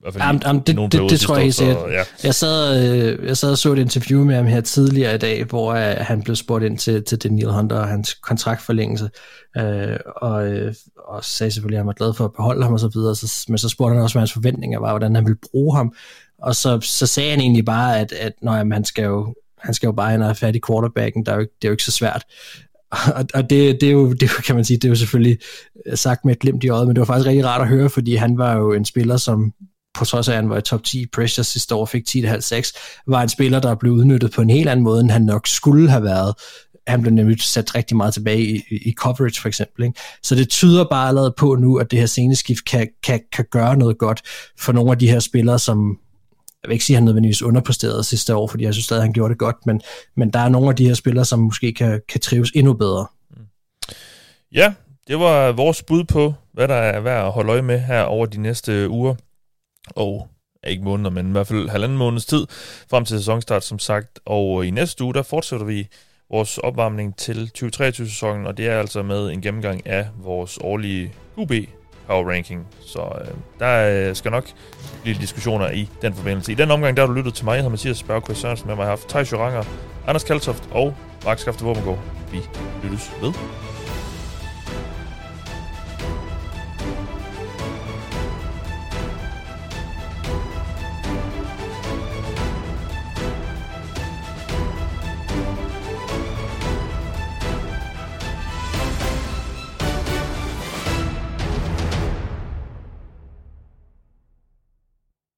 hvert fald jamen, jamen, det, det, det, det tror jeg helt sikkert. Ja. Jeg, sad, øh, jeg sad og så et interview med ham her tidligere i dag, hvor øh, han blev spurgt ind til, til Daniel Hunter og hans kontraktforlængelse, øh, og, øh, og sagde selvfølgelig, at han var glad for at beholde ham og så videre, så, men så spurgte han også, hvad hans forventninger var, hvordan han ville bruge ham, og så, så sagde han egentlig bare, at, at når, jamen, han skal jo han skal jo bare have fat i quarterbacken, der er jo, det er jo ikke så svært. Og, og det, det, er jo, det kan man sige, det er jo selvfølgelig sagt med et glimt i øjet, men det var faktisk rigtig rart at høre, fordi han var jo en spiller, som på trods af, at han var i top 10 pressure sidste år, fik 10,5-6, var en spiller, der blev udnyttet på en helt anden måde, end han nok skulle have været. Han blev nemlig sat rigtig meget tilbage i, i coverage for eksempel. Ikke? Så det tyder bare allerede på nu, at det her sceneskift kan, kan, kan gøre noget godt for nogle af de her spillere, som jeg vil ikke sige, at han nødvendigvis underpræsterede sidste år, fordi jeg synes stadig, at han gjorde det godt, men, men der er nogle af de her spillere, som måske kan, kan trives endnu bedre. Ja, det var vores bud på, hvad der er værd at holde øje med her over de næste uger. Og ikke måneder, men i hvert fald halvanden måneds tid frem til sæsonstart, som sagt. Og øh, i næste uge, der fortsætter vi vores opvarmning til 2023-sæsonen, og det er altså med en gennemgang af vores årlige QB Power Ranking. Så øh, der øh, skal nok blive diskussioner i den forbindelse. I den omgang, der har du lyttet til mig. Jeg hedder Mathias Bergqvist Sørensen, med mig har haft Thijs Joranger, Anders Kaltoft og Mark Skafte Vi lyttes ved.